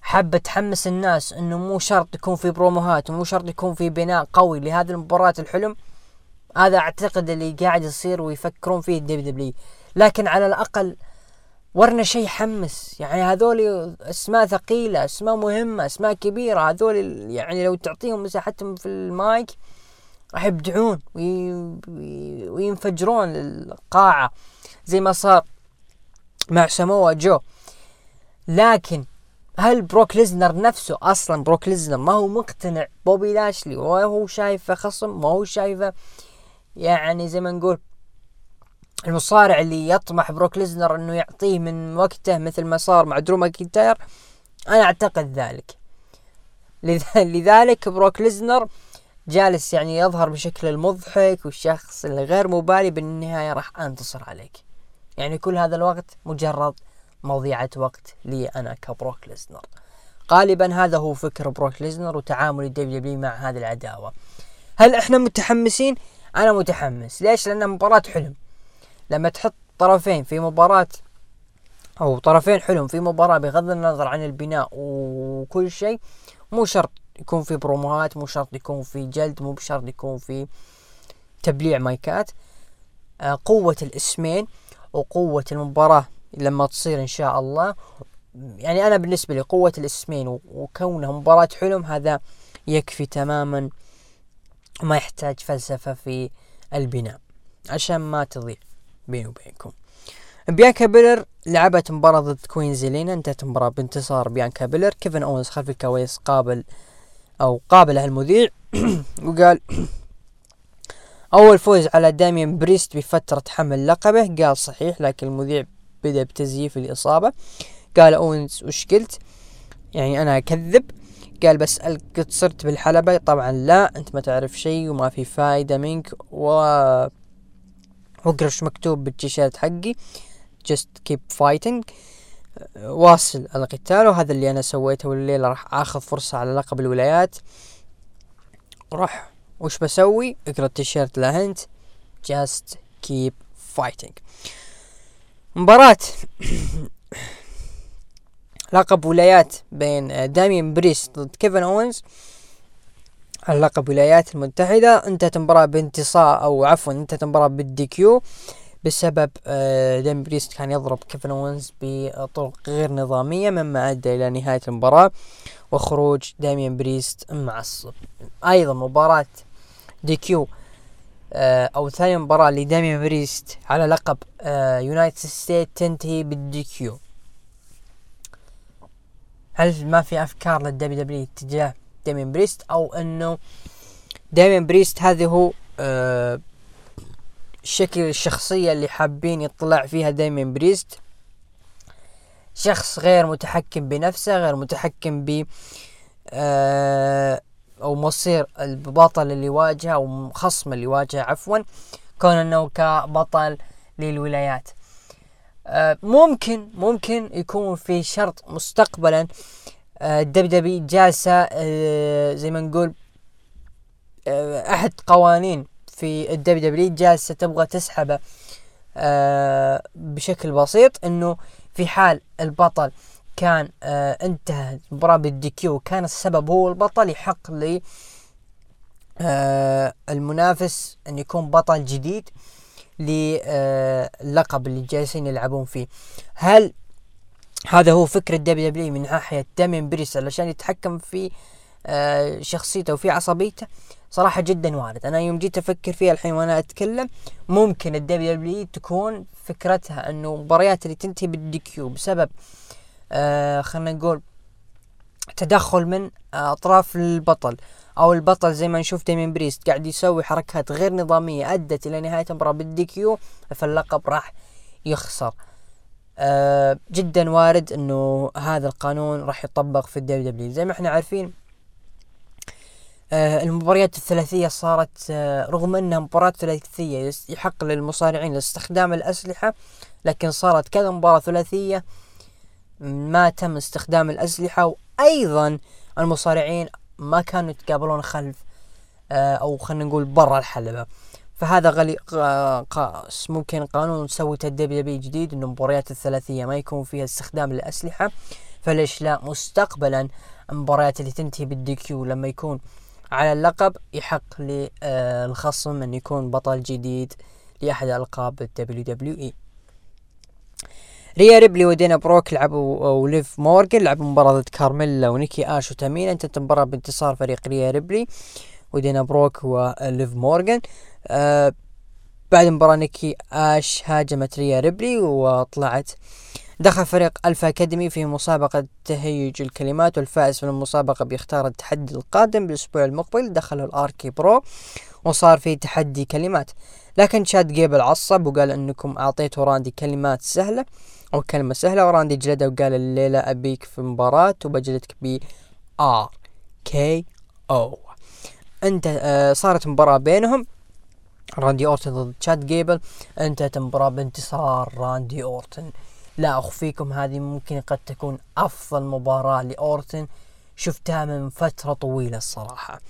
حابة تحمس الناس إنه مو شرط يكون في بروموهات ومو شرط يكون في بناء قوي لهذه المباراة الحلم؟ هذا أعتقد اللي قاعد يصير ويفكرون فيه ال WWE لكن على الأقل ورنا شيء يحمس. يعني هذول أسماء ثقيلة أسماء مهمة أسماء كبيرة. هذول يعني لو تعطيهم مساحتهم في المايك راح يبدعون وي... وينفجرون القاعة زي ما صار مع سموا جو. لكن هل بروك ليزنر نفسه أصلا بروك ليزنر ما هو مقتنع؟ بوبي لاشلي وما هو شايفه خصم ما هو شايفه يعني زي ما نقول المصارع اللي يطمح بروك ليزنر إنه يعطيه من وقته مثل ما صار مع درو ماكنتاير أنا أعتقد ذلك. (laughs) لذلك بروك ليزنر جالس يعني يظهر بشكل المضحك والشخص اللي غير مبالي بالنهاية راح أنتصر عليك. يعني كل هذا الوقت مجرد مضيعة وقت لي أنا كبروك ليزنر. غالبا هذا هو فكر بروك ليزنر وتعامل ال WWE مع هذه العداوة. هل إحنا متحمسين؟ أنا متحمس. ليش؟ لأن مباراة حلم. لما تحط طرفين في مباراة أو طرفين حلم في مباراة بغض النظر عن البناء وكل شيء مو شرط يكون في بروموهات مو شرط يكون في جلد مو بشرط يكون في تبليع مايكات. آه قوة الاسمين وقوة المباراة لما تصير إن شاء الله. يعني أنا بالنسبة لي قوة الاسمين وكونها مباراة حلم هذا يكفي تماما وما يحتاج فلسفة في البناء. عشان ما تضيع. بيني وبينكم. بيانكا بيلر لعبت مباراة ضد كوين زيلينا انتهت المباراة بانتصار بيانكا بيلر. كيفن اونز خلف الكواليس قابل أو قابله المذيع (clears throat) وقال (clears throat) أول فوز على داميان بريست بفترة حمل لقبه. قال صحيح لكن المذيع بدأ بتزييف الإصابة. قال أونز وش قلت؟ يعني أنا أكذب. قال بسألك قد صرت بالحلبة. طبعا لا أنت ما تعرف شيء وما في فايدة منك و واقرا شو مكتوب بالتيشيرت حقي. Just keep fighting. واصل القتال وهذا اللي أنا سويته والليلة راح آخذ فرصة على لقب الولايات. راح وش بسوي؟ أقرأ التيشيرت لهنت just keep fighting. مباراة. (coughs) لقب ولايات بين دامين بريست ضد كيفن اونز على لقب الولايات المتحدة. انتهت المباراة بانتصار أو عفوا انتهت المباراة بال DQ بسبب آه، ديمين بريست كان يضرب كيفن اونز بطرق غير نظامية مما أدى إلى نهاية المباراة وخروج داميان بريست معصب. أيضا مباراة DQ آه، أو ثاني مباراة لداميان بريست على لقب United آه، State تنتهي بال DQ. هل ما في أفكار لل WWE تجاه ديمين بريست أو إنه ديمين بريست هذه هو آه شكل الشخصية اللي حابين يطلع فيها ديمين بريست. شخص غير متحكم بنفسه غير متحكم ب آه أو مصير البطل اللي يواجهه أو خصم اللي يواجهه عفوا كون إنه كبطل للولايات. آه ممكن ممكن يكون في شرط مستقبلا ال WWE جالسة آه، زي ما نقول آه، أحد قوانين في ال WWE جالسة تبغى تسحبه آه، بشكل بسيط إنه في حال البطل كان انتهى المباراة بال DQ كان السبب هو البطل يحق لي المنافس إن يكون بطل جديد للقب اللي جالسين يلعبون فيه. هل هذا هو فكر ال WWE من ناحية دامين بريست علشان يتحكم في آه شخصيته وفي عصبيته. صراحة جدا وارد. أنا يوم جيت أفكر فيها الحين وأنا أتكلم ممكن ال WWE تكون فكرتها إنه المباريات اللي تنتهي بال DQ بسبب آه خلينا نقول تدخل من أطراف البطل. أو البطل زي ما نشوف ديمين بريست قاعد يسوي حركات غير نظامية أدت إلى نهاية المباراة بال DQ فاللقب راح يخسر. أه جدا وارد إنه هذا القانون راح يطبق في ال WWE. زي ما إحنا عارفين أه المباريات الثلاثية صارت أه رغم إنها مباراة ثلاثية يحق للمصارعين لاستخدام الأسلحة لكن صارت كذا مباراة ثلاثية ما تم استخدام الأسلحة وأيضا المصارعين ما كانوا يتقابلون خلف آه، أو خلينا نقول برا الحلبة. فهذا غلي قاس. ممكن قانون سوته ال WWE جديد إنه المباريات الثلاثية ما يكون فيها استخدام الاسلحه فليش لا؟ مستقبلا المباريات اللي تنتهي بال DQ لما يكون على اللقب يحق للخصم إن يكون بطل جديد لأحد ألقاب ال WWE. ريا ريبلي ودينا بروك لعبوا وليف مورجن لعبوا مباراة ضد كارميلا ونيكي اش وتامين انتهت المباراة بانتصار فريق ريا ريبلي ودينا بروك وليف مورجن آه بعد المباراة نيكي آش هاجمت ريا ريبلي وطلعت دخل فريق الفا أكاديمي في مسابقة تهجي الكلمات والفائز من المسابقة بيختار التحدي القادم بالأسبوع المقبل دخلوا الآر كي برو وصار في تحدي كلمات. لكن تشاد جيبل عصب وقال إنكم أعطيتوا راندي كلمات سهلة أو كلمة سهلة وراندي جلده وقال الليلة أبيك في مباراة وبجلدك ب آر كي أو. انت آه صارت مباراة بينهم. راندي أورتن ضد تشاد جيبل. انتهت المباراة بانتصار راندي أورتن. لا اخفيكم هذه ممكن قد تكون أفضل مباراة لأورتن شفتها من فترة طويلة الصراحة.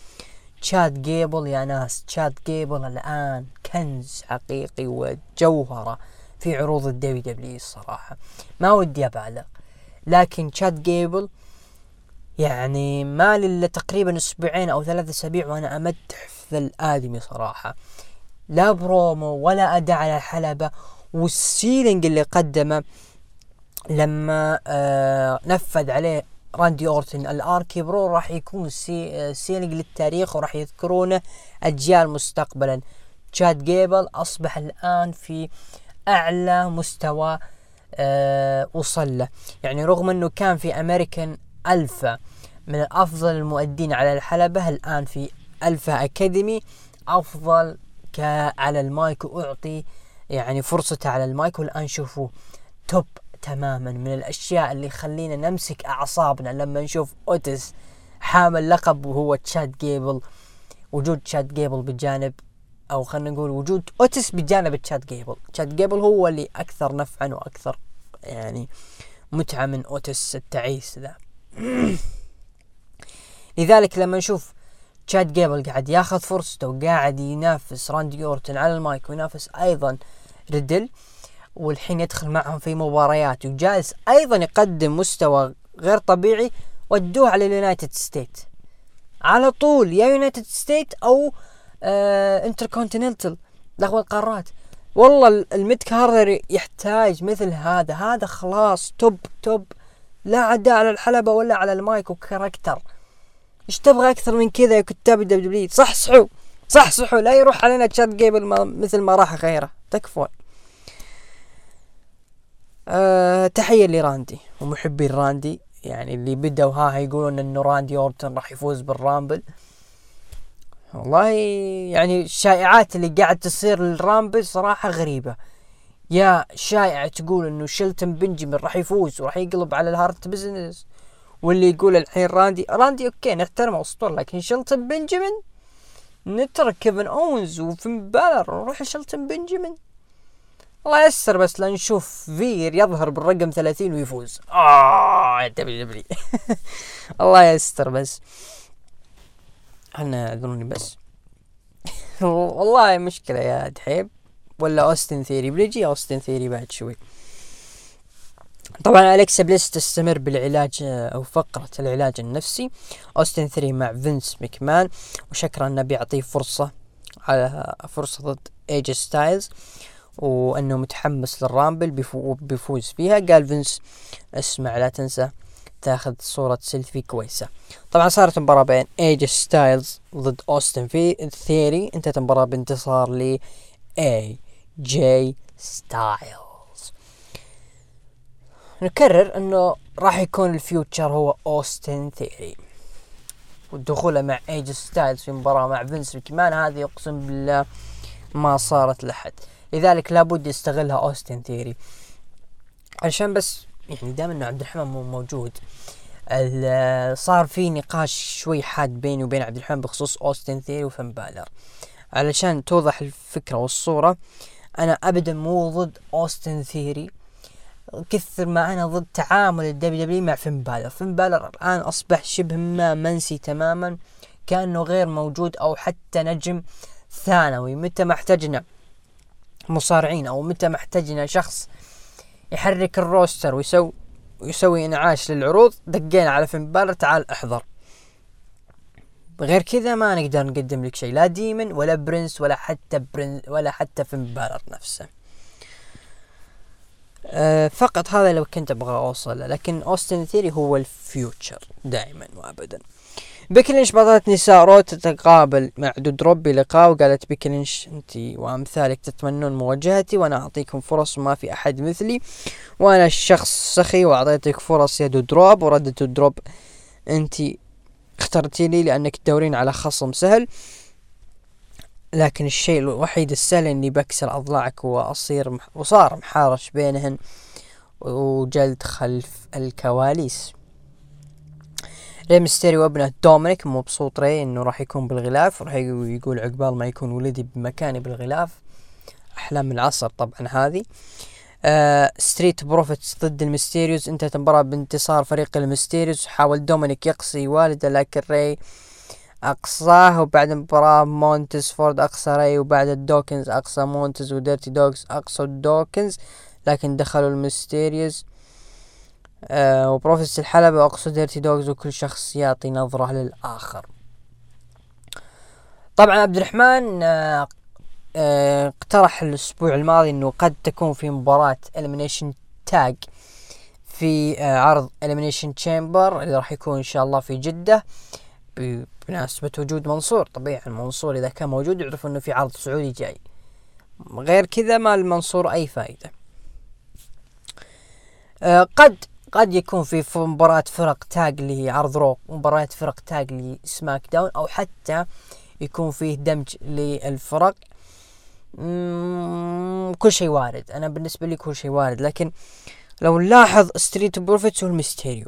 تشاد جيبل يا ناس تشاد جيبل الآن كنز حقيقي وجوهرة في عروض الدبليو دبليو الصراحة. ما ودي أبالغ لكن تشاد جيبل يعني ما له إلا تقريبا أسبوعين أو ثلاثة أسابيع وأنا امدح في الآدمي صراحة. لا برومو ولا اداء على الحلبة وال selling اللي قدمه لما آه نفذ عليه راندي أورتن الآر كي برو راح يكون سي آه selling للتاريخ وراح يذكرونه أجيال مستقبلا. تشاد جيبل أصبح الآن في أعلى مستوى آه وصل له. يعني رغم إنه كان في أمريكان الفا من افضل المؤدين على الحلبة الآن في الفا أكاديمي أفضل على المايك وأعطي يعني فرصته على المايك والآن شوفوا top تماما من الأشياء اللي يخلينا نمسك أعصابنا لما نشوف اوتيس حامل لقب وهو تشاد جيبل وجود تشاد جيبل بجانب أو خلينا نقول وجود اوتيس بجانب تشاد جيبل. تشاد جيبل هو اللي أكثر نفعا وأكثر يعني متعة من اوتيس التعيس ذا. (clears throat) لذلك لما نشوف تشاد جيبل قاعد ياخذ فرصته وقاعد ينافس راندي أورتن على المايك وينافس أيضا ريدل والحين يدخل معهم في مباريات وجالس أيضا يقدم مستوى غير طبيعي ودوه على ال United States. على طول يا United States أو آه انتر كونتيننتال لغو القارات. والله ال mid-carder يحتاج مثل هذا. هذا خلاص top top. لا أداء على الحلبة ولا على ال mic و character. إيش تبغى أكثر من كذا يا كتاب الدبليو صحصحوا صحصحوا لا يروح علينا تشاد جيبل مثل ما راح غيره. تكفون أه تحية لراندي ومحبي راندي. يعني اللي بدأوا ها يقولون إنه راندي أورتن راح يفوز بالرامبل. والله يعني الشائعات اللي قاعد تصير للرامبل صراحة غريبة. يا شائعة تقول إنه شيلتون بنجمن راح يفوز وراح يقلب على الهارت بزنس واللي يقول الحين راندي راندي أوكي نحترمه اسطورة لكن شيلتون بنجمن نترك كيفن أونز وفين بالر نروح شيلتون بنجمن الله يسر بس لنشوف فير يظهر بالرقم 30 ويفوز. آه دبلي دبلي (laughs) الله يستر بس. أنا اعذروني بس. (laughs) والله مشكلة يا دحيب. ولا أوستن ثيري. بنجي أوستن ثيري بعد شوي. طبعا الكسا بليس تستمر بالعلاج أو فقرة العلاج النفسي. أوستن ثيري مع فينس مكمان وشكرا انه بيعطيه فرصة على فرصة ضد اي جي ستايلز وأنه متحمس للرامبل بيفوز فيها. قال فينس اسمع لا تنسى تاخذ صورة سيلفي كويسة. طبعا صارت مباراة بين اي جي ستايلز ضد أوستن ثيري. انتهت المباراة بانتصار ل اي جي ستايلز نكرر إنه راح يكون ال future هو أوستن ثيري. ودخوله مع اي جي ستايلز في مباراة مع فينس مكمان هذه أقسم بالله ما صارت لحد لذلك لابد يستغلها أوستن ثيري. عشان بس يعني دام إنه عبد الرحمن مو موجود. صار في نقاش شوي حاد بيني وبين عبد الرحمن بخصوص أوستن ثيري وفين بالر. علشان توضح الفكرة والصورة أنا ابدا مو ضد أوستن ثيري. كثر ما أنا ضد تعامل الدبليو دبليو مع فين بالر. فين بالر الآن أصبح شبه ما منسي تماما كأنه غير موجود أو حتى نجم ثانوي. متى ما احتجنا مصارعين أو متى ما احتجنا شخص يحرك ال roster ويسوي ويسوي إنعاش للعروض دقينا على فين بالر تعال احضر. غير كذا ما نقدر نقدم لك شيء لا demon ولا prince ولا حتى prince ولا حتى فين بالر نفسه. أه فقط هذا لو كنت أبغى اوصل لكن أوستن ثيري هو ال future دائما وابدا. بيكي لينش بطلة نساء رو تتقابل مع دودروب بلقاء وقالت بيكي لينش أنت وأمثالك تتمنون مواجهتي وأنا أعطيكم فرص وما في أحد مثلي وأنا الشخص سخي وأعطيتك فرص يا دودروب وردت دودروب أنت اخترتي لي لأنك تدورين على خصم سهل لكن الشيء الوحيد السهل إني بكسر أضلاعك وأصير وصار محارش بينهن وجلد خلف الكواليس. ري ميستيريو وابنه دومينيك مبسوط ري إنه راح يكون بالغلاف راح يقول عقبال ما يكون ولدي بمكاني بالغلاف. احلام العصر طبعا هذه. آه Street Profits ضد ال Mysterios انتهت المباراة بانتصار فريق ال Mysterios حاول دومينيك يقصي والده لكن ري أقصاه وبعد المباراة مونتز فورد أقصى ري وبعد الدوكنز أقصى مونتز و Dirty Dawgs أقصى الدوكنز لكن دخلوا ال Mysterios. آه و Profits الحلبة وأقصوا Dirty Dawgs وكل شخص يعطي نظرة للآخر. طبعا عبد الرحمن آه آه اقترح الأسبوع الماضي إنه قد تكون في مباراة elimination tag في آه عرض Elimination Chamber اللي راح يكون إن شاء الله في جدة. بمناسبة وجود منصور طبيعي المنصور إذا كان موجود يعرف إنه في عرض سعودي جاي. غير كذا ما لمنصور أي فائدة آه قد قد يكون في مباراة فرق tag لعرض Raw مباراة فرق tag ل SmackDown أو حتى يكون فيه دمج للفرق. كل شيء وارد. أنا بالنسبة لي كل شيء وارد. لكن لو نلاحظ Street Profits وال Mysterios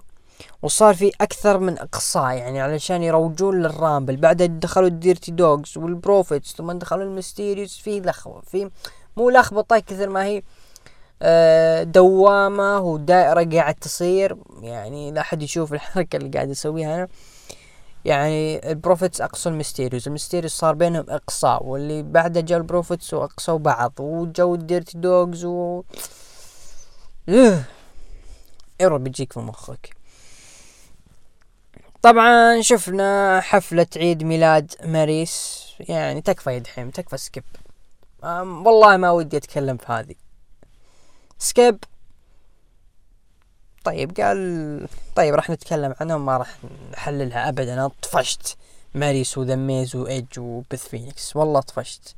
صار في أكثر من اقصاء يعني علشان يروجون لل Rumble. بعدها دخلوا ال Dirty Dawgs وال Profits ثم دخلوا ال Mysterios في لخبطة في مو لخبطة كثر ما هي آه، دوامة ودائرة قاعد تصير. يعني لا أحد يشوف الحركة اللي قاعد أسويها أنا يعني ال Profits أقصوا ال Mysterios ال Mysterios صار بينهم إقصاء واللي بعده جاء ال Profits وأقصوا بعض وجو ال Dirty Dawgs و error بيجيك في مخك. طبعا شفنا حفلة عيد ميلاد ماريس. يعني تكفى يا دحيم تكفى skip. والله ما ودي أتكلم في هذه. skip. طيب قال طيب راح نتكلم عنها وما راح نحللها ابدا. أنا طفشت. ماريس و The Miz وايج وبث فينيكس. والله طفشت.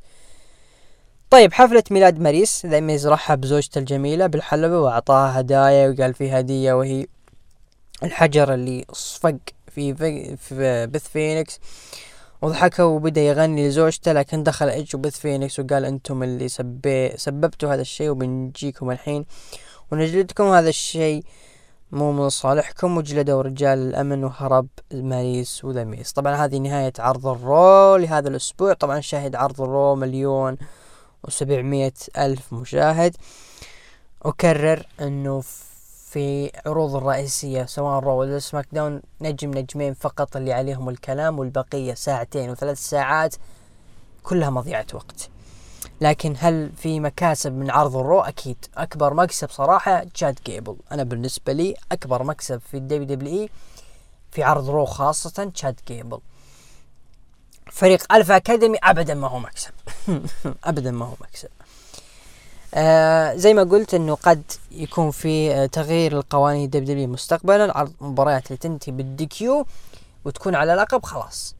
طيب حفلة ميلاد ماريس. The Miz رحب بزوجته الجميلة بالحلبة وأعطاها هدايا وقال في هدية وهي الحجر اللي صفق في في بث فينيكس وضحك وبدأ يغني لزوجته لكن دخل ايج وبث فينيكس وقال أنتم اللي سبي سببتوا هذا الشيء وبنجيكم الحين. ونجلدكم هذا الشيء مو من صالحكم وجلدوا رجال الأمن وهرب ماريس و The Miz طبعا هذه نهاية عرض ال Raw لهذا الأسبوع. طبعا شاهد عرض ال Raw مليون وسبعمية ألف مشاهد. أكرر إنه في عروض الرئيسية سواء Raw ولا SmackDown نجم نجمين فقط اللي عليهم الكلام والبقية ساعتين وثلاث ساعات كلها مضيعة وقت. لكن هل في مكاسب من عرض ال Raw؟ أكيد. أكبر مكسب صراحة تشاد جيبل. أنا بالنسبة لي أكبر مكسب في الدبليو دبليو إي في عرض رو خاصة تشاد جيبل. فريق Alpha Academy ابدا ما هو مكسب. (laughs) ابدا ما هو مكسب. آه زي ما قلت إنه قد يكون في آه تغيير القوانين W مستقبلا عرض مباريات اللي تنتهي بال DQ وتكون على لقب خلاص.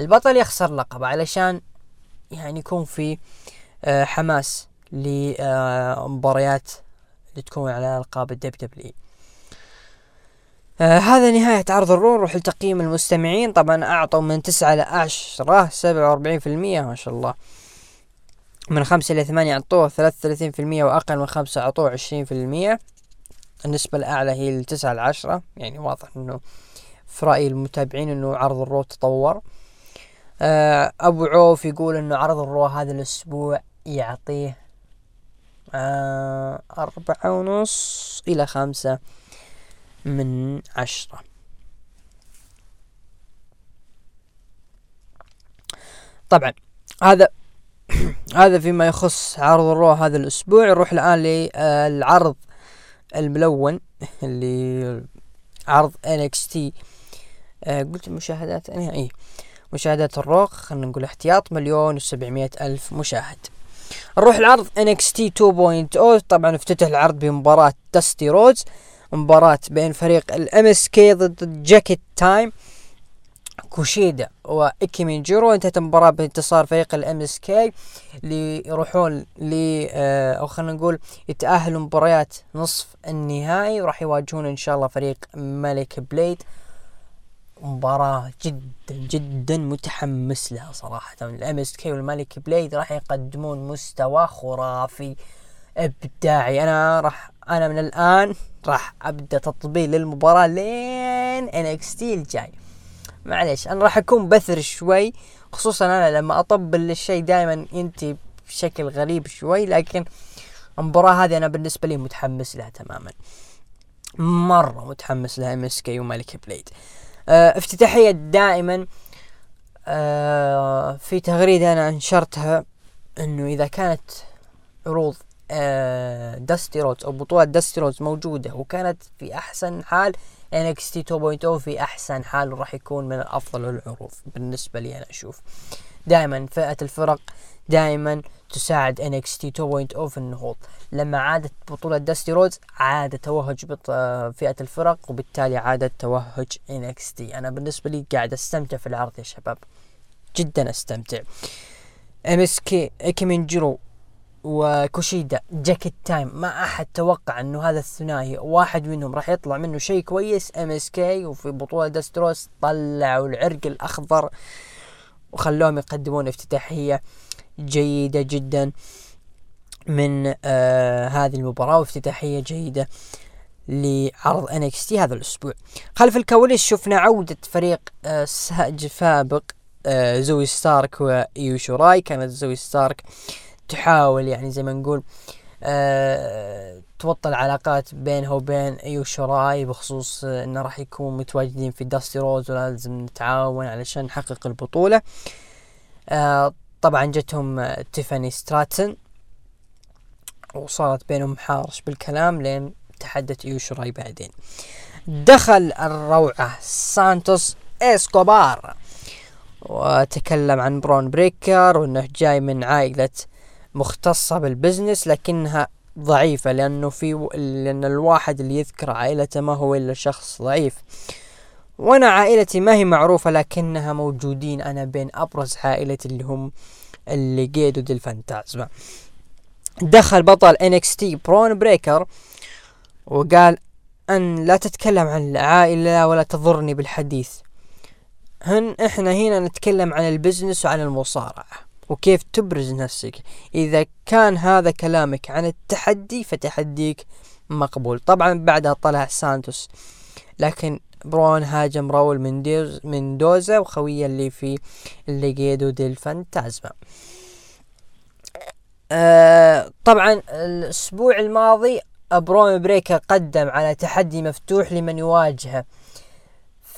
البطل يخسر لقب علشان يعني يكون في آه حماس لمباريات اللي تكون على ألقاب الدب دبليو آه هذا نهاية عرض الرو نروح لتقييم المستمعين. طبعا أعطوا من تسعة لعشرة سبعة وأربعين في المية ما شاء الله. من خمسة إلى ثمانية أعطوه ثلاثة وثلاثين في المية وأقل من خمسة أعطوه عشرين في المية. النسبة الأعلى هي التسعة لعشرة يعني واضح إنه في رأي المتابعين إنه عرض ال Raw تطور. آه أبو عوف يقول إنه عرض ال Raw هذا الأسبوع يعطيه آه أربعة ونص إلى خمسة من عشرة. طبعا هذا (clears throat) هذا فيما يخص عرض ال Raw هذا الأسبوع. نروح الآن للعرض الملون (laughs) اللي عرض NXT آه قلت المشاهدات أنا إيه. مشاهدات ال Raw خلينا نقول احتياط مليون وسبعمية ألف مشاهد. نروح العرض NXT 2.0 طبعا افتتح العرض بمباراة داستي رودز مباراة بين فريق ال MSK ضد Jacket Time كوشيدا وايكي جيرو. انتهت المباراة بانتصار فريق ال MSK يروحون ل آه، أو خلينا نقول يتأهلوا مباريات نصف النهائي. وراح يواجهون إن شاء الله فريق Malik Blade. مباراة جدا جدا متحمس لها صراحة. ال MSK وال Malik Blade راح يقدمون مستوى خرافي إبداعي. أنا راح أنا من الآن راح أبدأ تطبيل للمباراة لين NXT الجاي. معليش أنا راح أكون بثر شوي خصوصا أنا لما أطبل للشيء دائما ينتهي بشكل غريب شوي لكن المباراة هذه أنا بالنسبة لي متحمس لها تماما. مرة متحمس لها MSK Blade. آه افتتاحية دائما آه في تغريدة أنا أنشرتها إنه إذا كانت عروض آه داستي رودز أو بطولة داستي رودز موجودة وكانت في أحسن حال NXT 2.0 في أحسن حال وراح يكون من افضل العروض بالنسبة لي أنا أشوف. دائما فئة الفرق دائما تساعد NXT 2.0 في النهوض. لما عادت بطولة داستي رودز عاد توهج فئة الفرق وبالتالي عاد توهج NXT أنا بالنسبة لي قاعد أستمتع في العرض يا شباب. جدا أستمتع. MSK جيرو وكوشيدا Jacket Time. ما أحد توقع إنه هذا الثنائي. واحد منهم راح يطلع منه شيء كويس. MSK وفي بطولة داستي رودز طلعوا العرق الأخضر وخلوهم يقدمون افتتاحية جيدة جدا من آه هذه المباراة وافتتاحية جيدة لعرض NXT هذا الأسبوع. خلف الكواليس شفنا عودة فريق آه سابق آه زوي ستارك وإيوشوراي. كانت زوي ستارك تحاول يعني زي ما نقول أه توطى العلاقات بينها وبين ايو شراي بخصوص آه، إنه راح يكون متواجدين في داستي روز ولازم نتعاون علشان نحقق البطولة. أه طبعا جتهم آه، تيفاني ستراتن وصارت بينهم تحارش بالكلام لين تحدت ايو شيراي بعدين. دخل الروعة سانتوس إسكوبار وتكلم عن برون بريكر وإنه جاي من عائلة مختصة بال business لكنها ضعيفة لأنه في لأن الواحد اللي يذكر عائلته ما هو إلا شخص ضعيف. وأنا عائلتي ما هي معروفة لكنها موجودين أنا بين أبرز عائلتي اللي هم ليقادو ديل فانتازما دخل بطل NXT برون بريكر وقال أن لا تتكلم عن العائلة ولا تضرني بالحديث. هن إحنا هنا نتكلم عن ال business وعن المصارعة. وكيف تبرز نفسك. إذا كان هذا كلامك عن التحدي فتحديك مقبول. طبعا بعدها طلع سانتوس. لكن برون هاجم راول مينديز ميندوزا وخويه اللي في ليقادو ديل فانتازما آه طبعا الأسبوع الماضي برون بريكر قدم على تحدي مفتوح لمن يواجهه.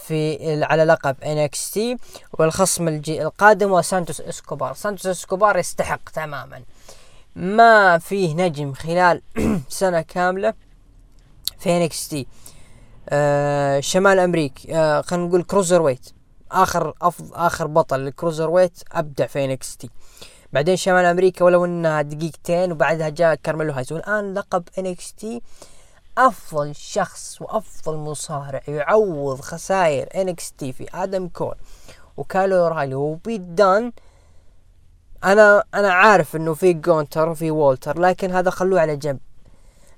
في على لقب NXT والخصم الجي القادم هو سانتوس إسكوبار. سانتوس إسكوبار يستحق تماما. ما فيه نجم خلال (clears throat) سنة كاملة في NXT آه شمال أمريكا آه خلينا نقول cruiserweight. آخر افضل آخر بطل لل cruiserweight أبدع في NXT بعدين شمال أمريكا ولو إنها دقيقتين وبعدها جاء كارميلو هايز والآن لقب NXT أفضل شخص وأفضل مصارع يعوض خسائر NXT في آدم كول وكايل اورايلي. وبيت دان أنا أنا عارف إنه في جونتر وفي وولتر لكن هذا خلوه على جنب.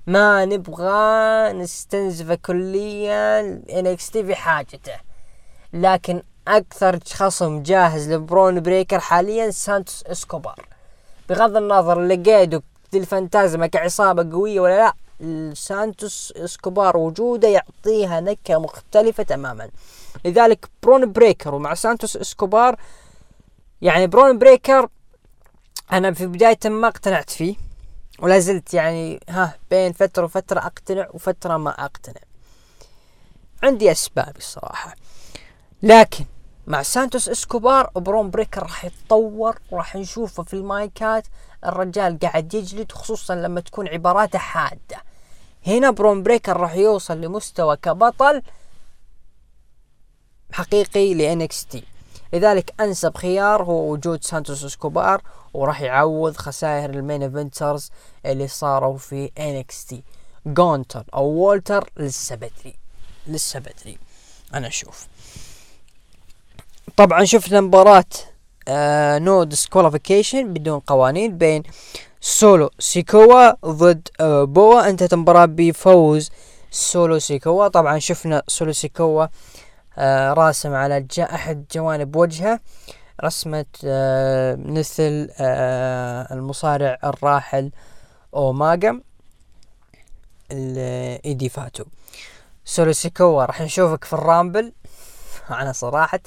ما نبغى نستنزفه كليا NXT في حاجته. لكن أكثر خصم جاهز لبرون بريكر حاليا سانتوس إسكوبار. بغض النظر ليقادو ديل فانتازما كعصابة قوية ولا لا سانتوس إسكوبار وجوده يعطيها نكهة مختلفة تماما. لذلك برون بريكر ومع سانتوس إسكوبار يعني برون بريكر أنا في بداية ما اقتنعت فيه ولا زلت يعني ها بين فترة وفترة أقتنع وفترة ما أقتنع. عندي اسبابي الصراحة. لكن مع سانتوس إسكوبار برون بريكر راح يتطور وراح نشوفه في المايكات. الرجال قاعد يجلد خصوصا لما تكون عباراته حادة. هنا برون بريكر راح يوصل لمستوى كبطل حقيقي ل NXT. لذلك أنسب خيار هو وجود سانتوس إسكوبار وراح يعوض خسائر ال main eventers اللي صاروا في NXT. جونتر أو وولتر لسه بدري لسه بدري. أنا أشوف. طبعا شفنا مباراة no disqualification بدون قوانين بين سولو سيكوا ضد آه بوا. انتهت المباراة بفوز سولو سيكوا. طبعا شفنا سولو سيكوا آه راسم على أحد جوانب وجهه. رسمة آه مثل آه المصارع الراحل اوماجا إيدي فاتو. سولو سيكوا راح نشوفك في الرامبل. (laughs) أنا صراحة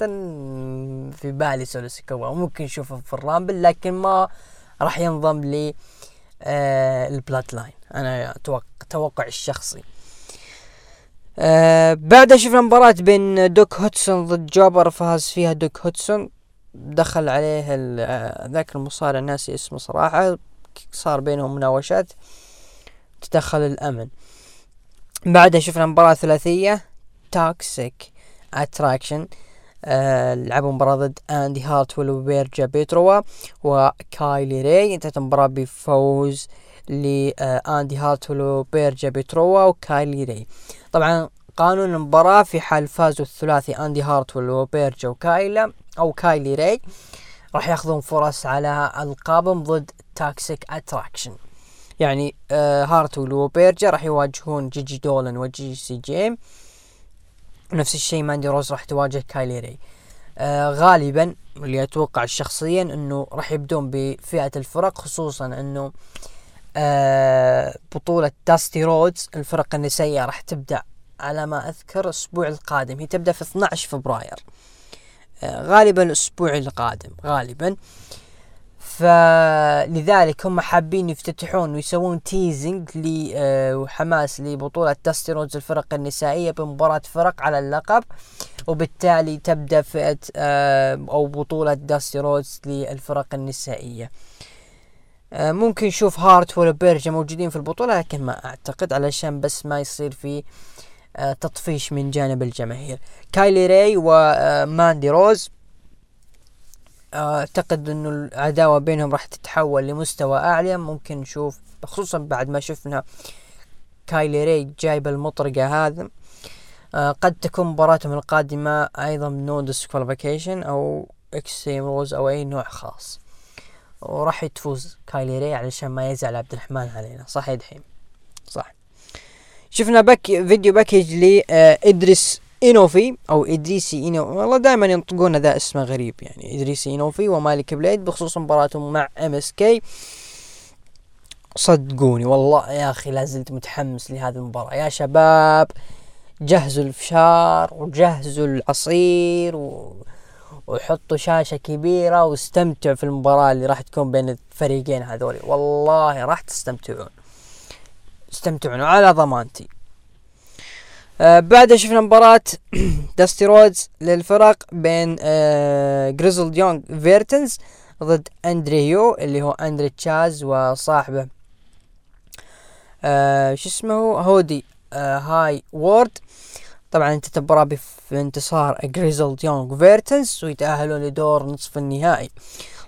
في بالي سولو سيكوا ممكن نشوفه في الرامبل لكن ما راح ينضم لي آه البلود لاين أنا أتوقع توقع الشخصي. آه بعدها شفنا مباراة بين دوك هدسون ضد jobber فاز فيها دوك هدسون دخل عليه آه، ذاك المصارع ناسي اسمه صراحة. صار بينهم مناوشات. تدخل الأمن. بعدها شفنا مباراة ثلاثية. توكسيك اتراكشن آه لعبوا مباراة ضد اندي هارتويل وبيرجا بيروتا وكايلي ري انتهت المباراة بفوز لاندي هارتويل وبيرجا بيروتا وكايلي ري طبعا قانون المباراة في حال فازوا الثلاثي اندي هارتويل وبيرجا وكايلا أو كايلي ري راح ياخذون فرص على القابهم ضد توكسيك اتراكشن يعني آه هارتويل وبيرجا راح يواجهون جيجي دولن وجيسي جين نفس الشيء ماندي روز راح تواجه كايلي ري. آه غالبا اللي أتوقع شخصيا إنه راح يبدون بفئة الفرق خصوصا إنه آه بطولة داستي رودز الفرق النسائية راح تبدأ على ما أذكر الأسبوع القادم. هي تبدأ في 12 فبراير. آه غالبا الأسبوع القادم غالبا. فلذلك هم حابين يفتتحون ويسوون teasing وحماس لبطولة داستي رودز الفرق النسائية بمباراة فرق على اللقب. وبالتالي تبدأ فئة أو بطولة داستي رودز للفرق النسائية. ممكن نشوف هارتويل موجودين في البطولة لكن ما أعتقد علشان بس ما يصير في تطفيش من جانب الجماهير. كايلي راي وماندي روز أعتقد إنه العداوة بينهم راح تتحول لمستوى أعلى. ممكن نشوف خصوصا بعد ما شفنا كايلي ري جايب المطرقة هذا آه قد تكون مباراتهم القادمة أيضا no disqualification أو extreme rules أو أي نوع خاص. وراح تفوز كايلي ري علشان ما يزعل عبد الرحمن علينا. صح يا دحيم. صح. شفنا بك video package لإدريس إينوفي أو إدريسي إينو والله دائما ينطقون ذا اسمه غريب يعني إدريسي إينوفي ومالك بليد بخصوص مباراتهم مع MSK. صدقوني والله يا أخي لازلت متحمس لهذه المباراة. يا شباب جهزوا الفشار وجهزوا العصير و... وحطوا شاشة كبيرة واستمتعوا في المباراة اللي راح تكون بين الفريقين هذول. والله راح تستمتعون. استمتعون على ضمانتي. آه بعدها شفنا مباراة (clears throat) داستي رودز للفرق بين آه جريزل يونغ فيرتنز ضد اندريو اللي هو اندري تشاز وصاحبه. آه شو اسمه بودي آه هاي وورد طبعا انتهت المباراة بانتصار جريزل يونغ فيرتنز ويتأهلون لدور نصف النهائي.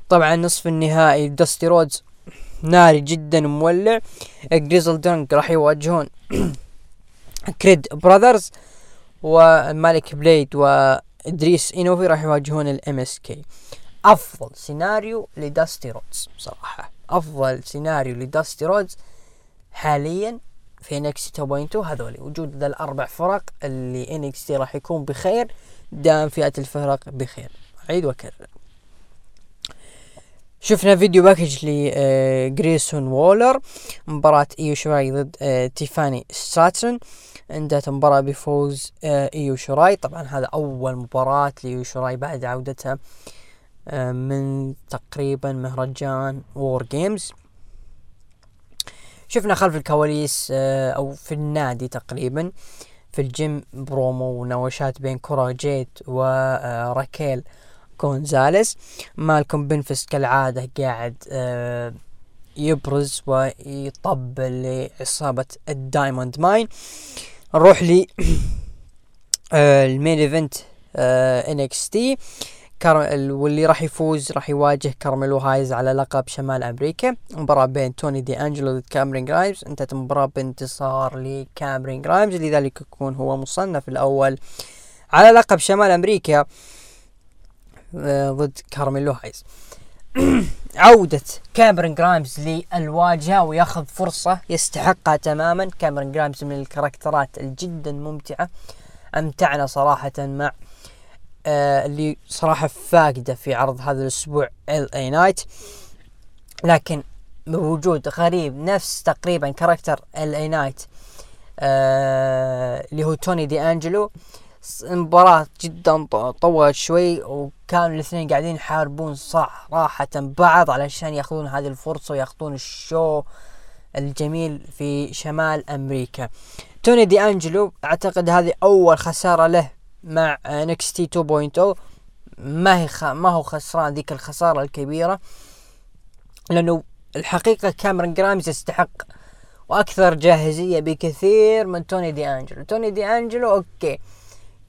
طبعا نصف النهائي داستي رودز ناري جدا مولع. جريزل يونغ راح يواجهون. (clears throat) كريد براذرز ومالك بليد وإدريس إنوفي راح يواجهون ال MSK. أفضل سيناريو لداستي رودز بصراحة أفضل سيناريو لداستي رودز حاليا في انكس 2.2 هذولي وجود ذا الأربع فرق اللي NXT راح يكون بخير دام فئة الفرق بخير. أعيد وأكرر شفنا video package لجريسون وولر مباراة إيو شراي ضد آه، تيفاني ستراتسون انتهت المباراة بفوز آه، إيو شراي طبعا هذا أول مباراة لإيو شراي بعد عودتها آه، من تقريبا مهرجان وور جيمز شفنا خلف الكواليس أو في النادي تقريبا في ال gym promo ومناوشات بين كورا جيت وراكيل كونزاليس. مالكم بيفنز كالعادة قاعد آه يبرز ويطبل لعصابة الدايموند ماين. نروح لي (coughs) آه ال main event آه NXT. واللي راح يفوز راح يواجه كارميلو هايز على لقب شمال أمريكا. مباراة بين توني دي أنجلو ضد كامرين جرايمز. انتهت المباراة بانتصار لكامرين جرايمز. لذلك يكون هو مصنف الأول على لقب شمال أمريكا. آه، ضد كارميلو هايز (clears throat) عودة كاميرون جرايمز للواجهة وياخذ فرصة يستحقها تماما. كاميرون جرايمز من الكاركترات الجدا ممتعة. أمتعنا صراحة مع آه اللي صراحة فاقدة في عرض هذا الأسبوع LA Knight لكن بوجود غريب نفس تقريبا character LA Knight آه اللي هو توني دي انجلو المباراة جدا طولت شوي وكانوا الاثنين قاعدين يحاربون صراحة بعض علشان ياخذون هذه الفرصة وياخذون ال show الجميل في شمال أمريكا. توني دي أنجلو أعتقد هذه أول خسارة له مع NXT 2.0 ما هي خ... ما هو خسران ذيك الخسارة الكبيرة لأنه الحقيقة كاميرون جرامز يستحق وأكثر جاهزية بكثير من توني دي أنجلو. توني دي أنجلو okay.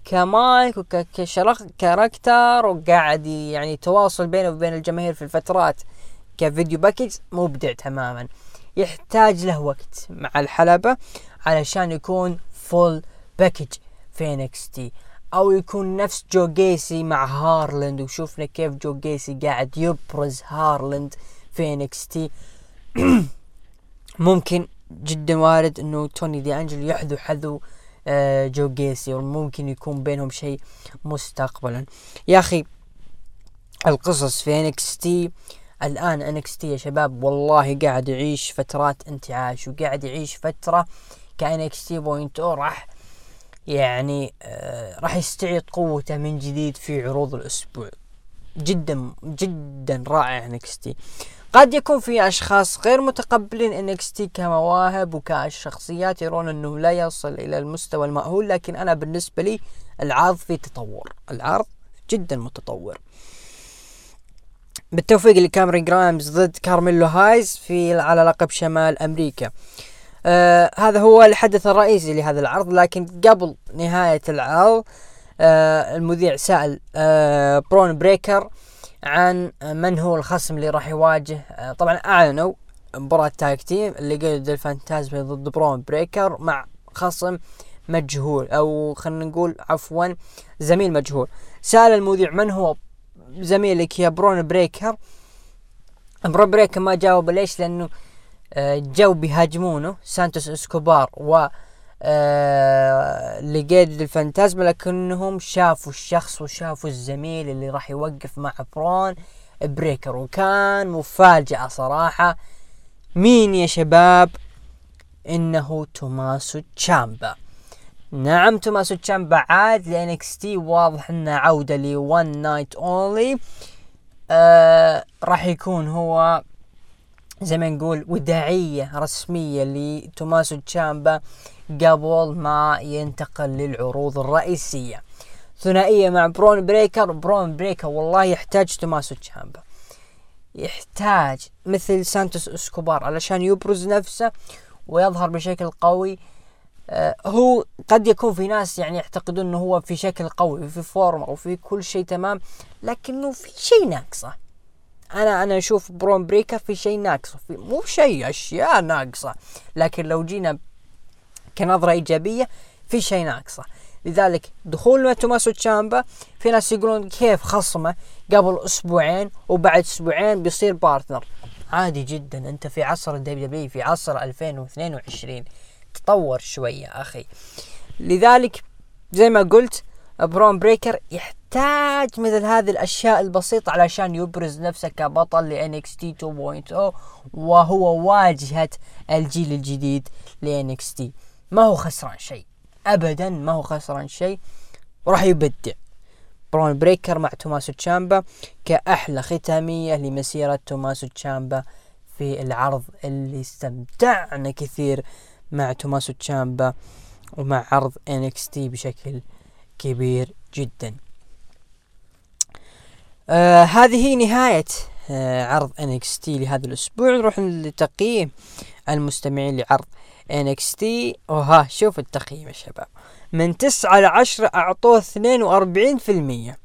ك mic وك character وقاعد يعني تواصل بينه وبين الجماهير في الفترات ك video package مبدع تماما. يحتاج له وقت مع الحلبة علشان يكون full package في NXT أو يكون نفس جو جيسي مع هارلند وشوفنا كيف جو جيسي قاعد يبرز هارلند في NXT (clears throat) ممكن جدا وارد إنه توني دي انجل يحذو حذو جو جيسي وممكن يكون بينهم شيء مستقبلا. يا أخي القصص في NXT الآن NXT يا شباب والله قاعد يعيش فترات انتعاش وقاعد يعيش فترة ك NXT point أو راح يعني آه راح يستعيد قوته من جديد في عروض الأسبوع. جدا جدا رائع NXT قد يكون في أشخاص غير متقبلين NXT كمواهب وكشخصيات يرون إنه لا يصل إلى المستوى المأمول لكن أنا بالنسبة لي العرض في تطور. العرض جدا متطور. بالتوفيق لكامرين جرايمز ضد كارميلو هايز في على لقب شمال أمريكا. آه هذا هو الحدث الرئيسي لهذا العرض لكن قبل نهاية العرض آه المذيع سأل آه برون بريكر عن من هو الخصم اللي راح يواجه. آه، طبعا أعلنوا مباراة tag team ليقادو ديل فانتازما ضد برون بريكر مع خصم مجهول أو خلينا نقول عفوا زميل مجهول. سأل المذيع من هو زميلك يا برون بريكر برون بريكر ما جاوب ليش؟ لأنه آه، جو بيهاجمونه سانتوس إسكوبار و آه ليقادو ديل فانتازما لكنهم شافوا الشخص وشافوا الزميل اللي راح يوقف مع برون بريكر وكان مفاجأة صراحة. مين يا شباب؟ إنه توماسو تشامبا. نعم توماسو تشامبا عاد ل NXT واضح إنه عودة ل one night only آه راح يكون هو زي ما نقول وداعية رسمية لتوماسو تشامبا. قبل ما ينتقل للعروض الرئيسية. ثنائية مع برون بريكر. برون بريكر والله يحتاج توماسو تشامبا. يحتاج مثل سانتوس إسكوبار علشان يبرز نفسه ويظهر بشكل قوي. آه هو قد يكون في ناس يعني يعتقدون إنه هو في شكل قوي وفي فورمة وفي كل شيء تمام لكنه في شيء ناقصة. أنا أنا أشوف برون بريكر في شيء ناقصة. في مو شيء أشياء ناقصة. لكن لو جينا كنظرة إيجابية في شيء ناقصة. لذلك دخول توماسو تشامبا في ناس يقولون كيف خصمه قبل أسبوعين وبعد أسبوعين بيصير partner عادي جدا. أنت في عصر ال WW في عصر 2022 تطور شوية أخي. لذلك زي ما قلت برون بريكر يحتاج مثل هذه الأشياء البسيطة علشان يبرز نفسه كبطل ل NXT 2.0 وهو واجهة الجيل الجديد ل NXT ما هو خسران شيء. ابدا ما هو خسران شيء. وراح يبدع. برون بريكر مع توماسو تشامبا كأحلى ختامية لمسيرة توماسو تشامبا في العرض اللي استمتعنا كثير مع توماسو تشامبا ومع عرض NXT بشكل كبير جدا. آه هذه نهاية آه عرض NXT لهذا الأسبوع. نروح لتقييم المستمعين لعرض NXT وها شوف التقييم يا شباب. من تسعة لعشرة أعطوه اثنين وأربعين في المية.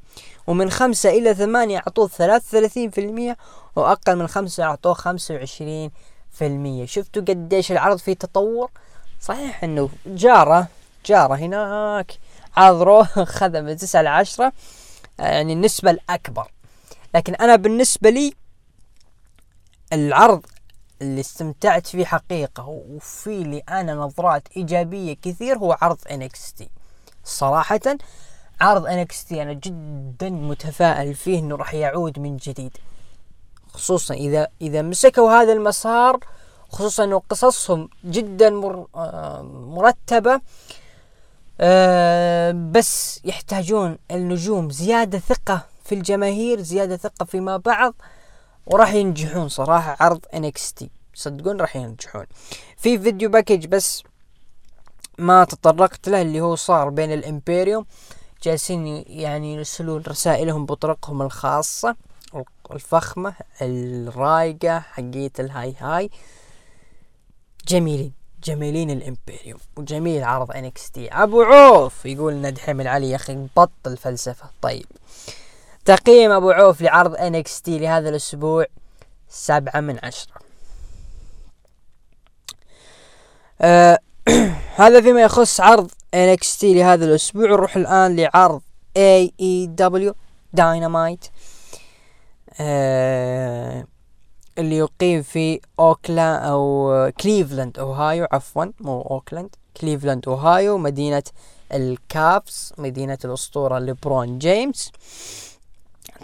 ومن خمسة إلى ثمانية أعطوه ثلاثة وثلاثين في المية. وأقل من خمسة أعطوه خمسة وعشرين في المية. شفتوا قديش العرض فيه تطور؟ صحيح أنه جارة جارة هناك. عذره (laughs) خذ من تسعة لعشرة يعني النسبة الأكبر. لكن أنا بالنسبة لي العرض اللي استمتعت فيه حقيقة وفي لي أنا نظرات إيجابية كثير هو عرض NXT صراحة عرض NXT أنا جدا متفائل فيه أنه راح يعود من جديد. خصوصا إذا إذا مسكوا هذا المسار خصوصا أنه قصصهم جدا مر آه، مرتبة أه بس يحتاجون النجوم زيادة ثقة في الجماهير زيادة ثقة فيما بعض. وراح ينجحون صراحة عرض NXT صدقون راح ينجحون. في video package بس ما تطرقت له اللي هو صار بين ال Imperium جالسين يعني يرسلون رسائلهم بطرقهم الخاصة الفخمة الرايقة حقية ال high high. جميلين جميلين ال Imperium وجميل عرض NXT أبو عوف يقول لنا دحيم العلي يا أخي بطل فلسفة. طيب. تقييم أبو عوف لعرض NXT لهذا الأسبوع سبعة من عشرة. آه (clears throat) هذا فيما يخص عرض NXT لهذا الأسبوع. نروح الآن لعرض AEW Dynamite. آه اللي يقيم في أوكلا أو كليفلاند أوهايو عفوا مو أوكلاند. كليفلاند أوهايو مدينة ال Cavs مدينة الأسطورة لبرون جيمس.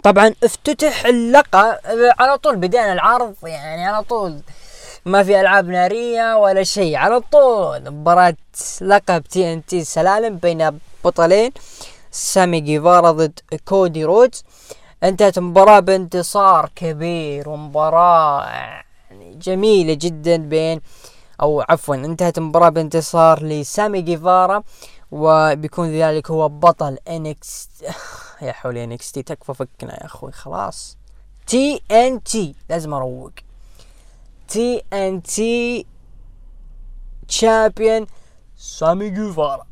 طبعا افتتح اللقاء على طول بدينا العرض يعني على طول ما في ألعاب نارية ولا شيء على طول مباراة لقب TNT سلالم بين بطلين سامي جيفارا ضد كودي رودز. انتهت المباراة بانتصار كبير ومباراة يعني جميلة جدا بين أو عفوا انتهت المباراة بانتصار لسامي جيفارا وبيكون ذلك هو بطل NX (laughs) يا حول NXT تكفى فكنا يا أخوي خلاص. TNT لازم أروق. TNT champion سامي جيفارا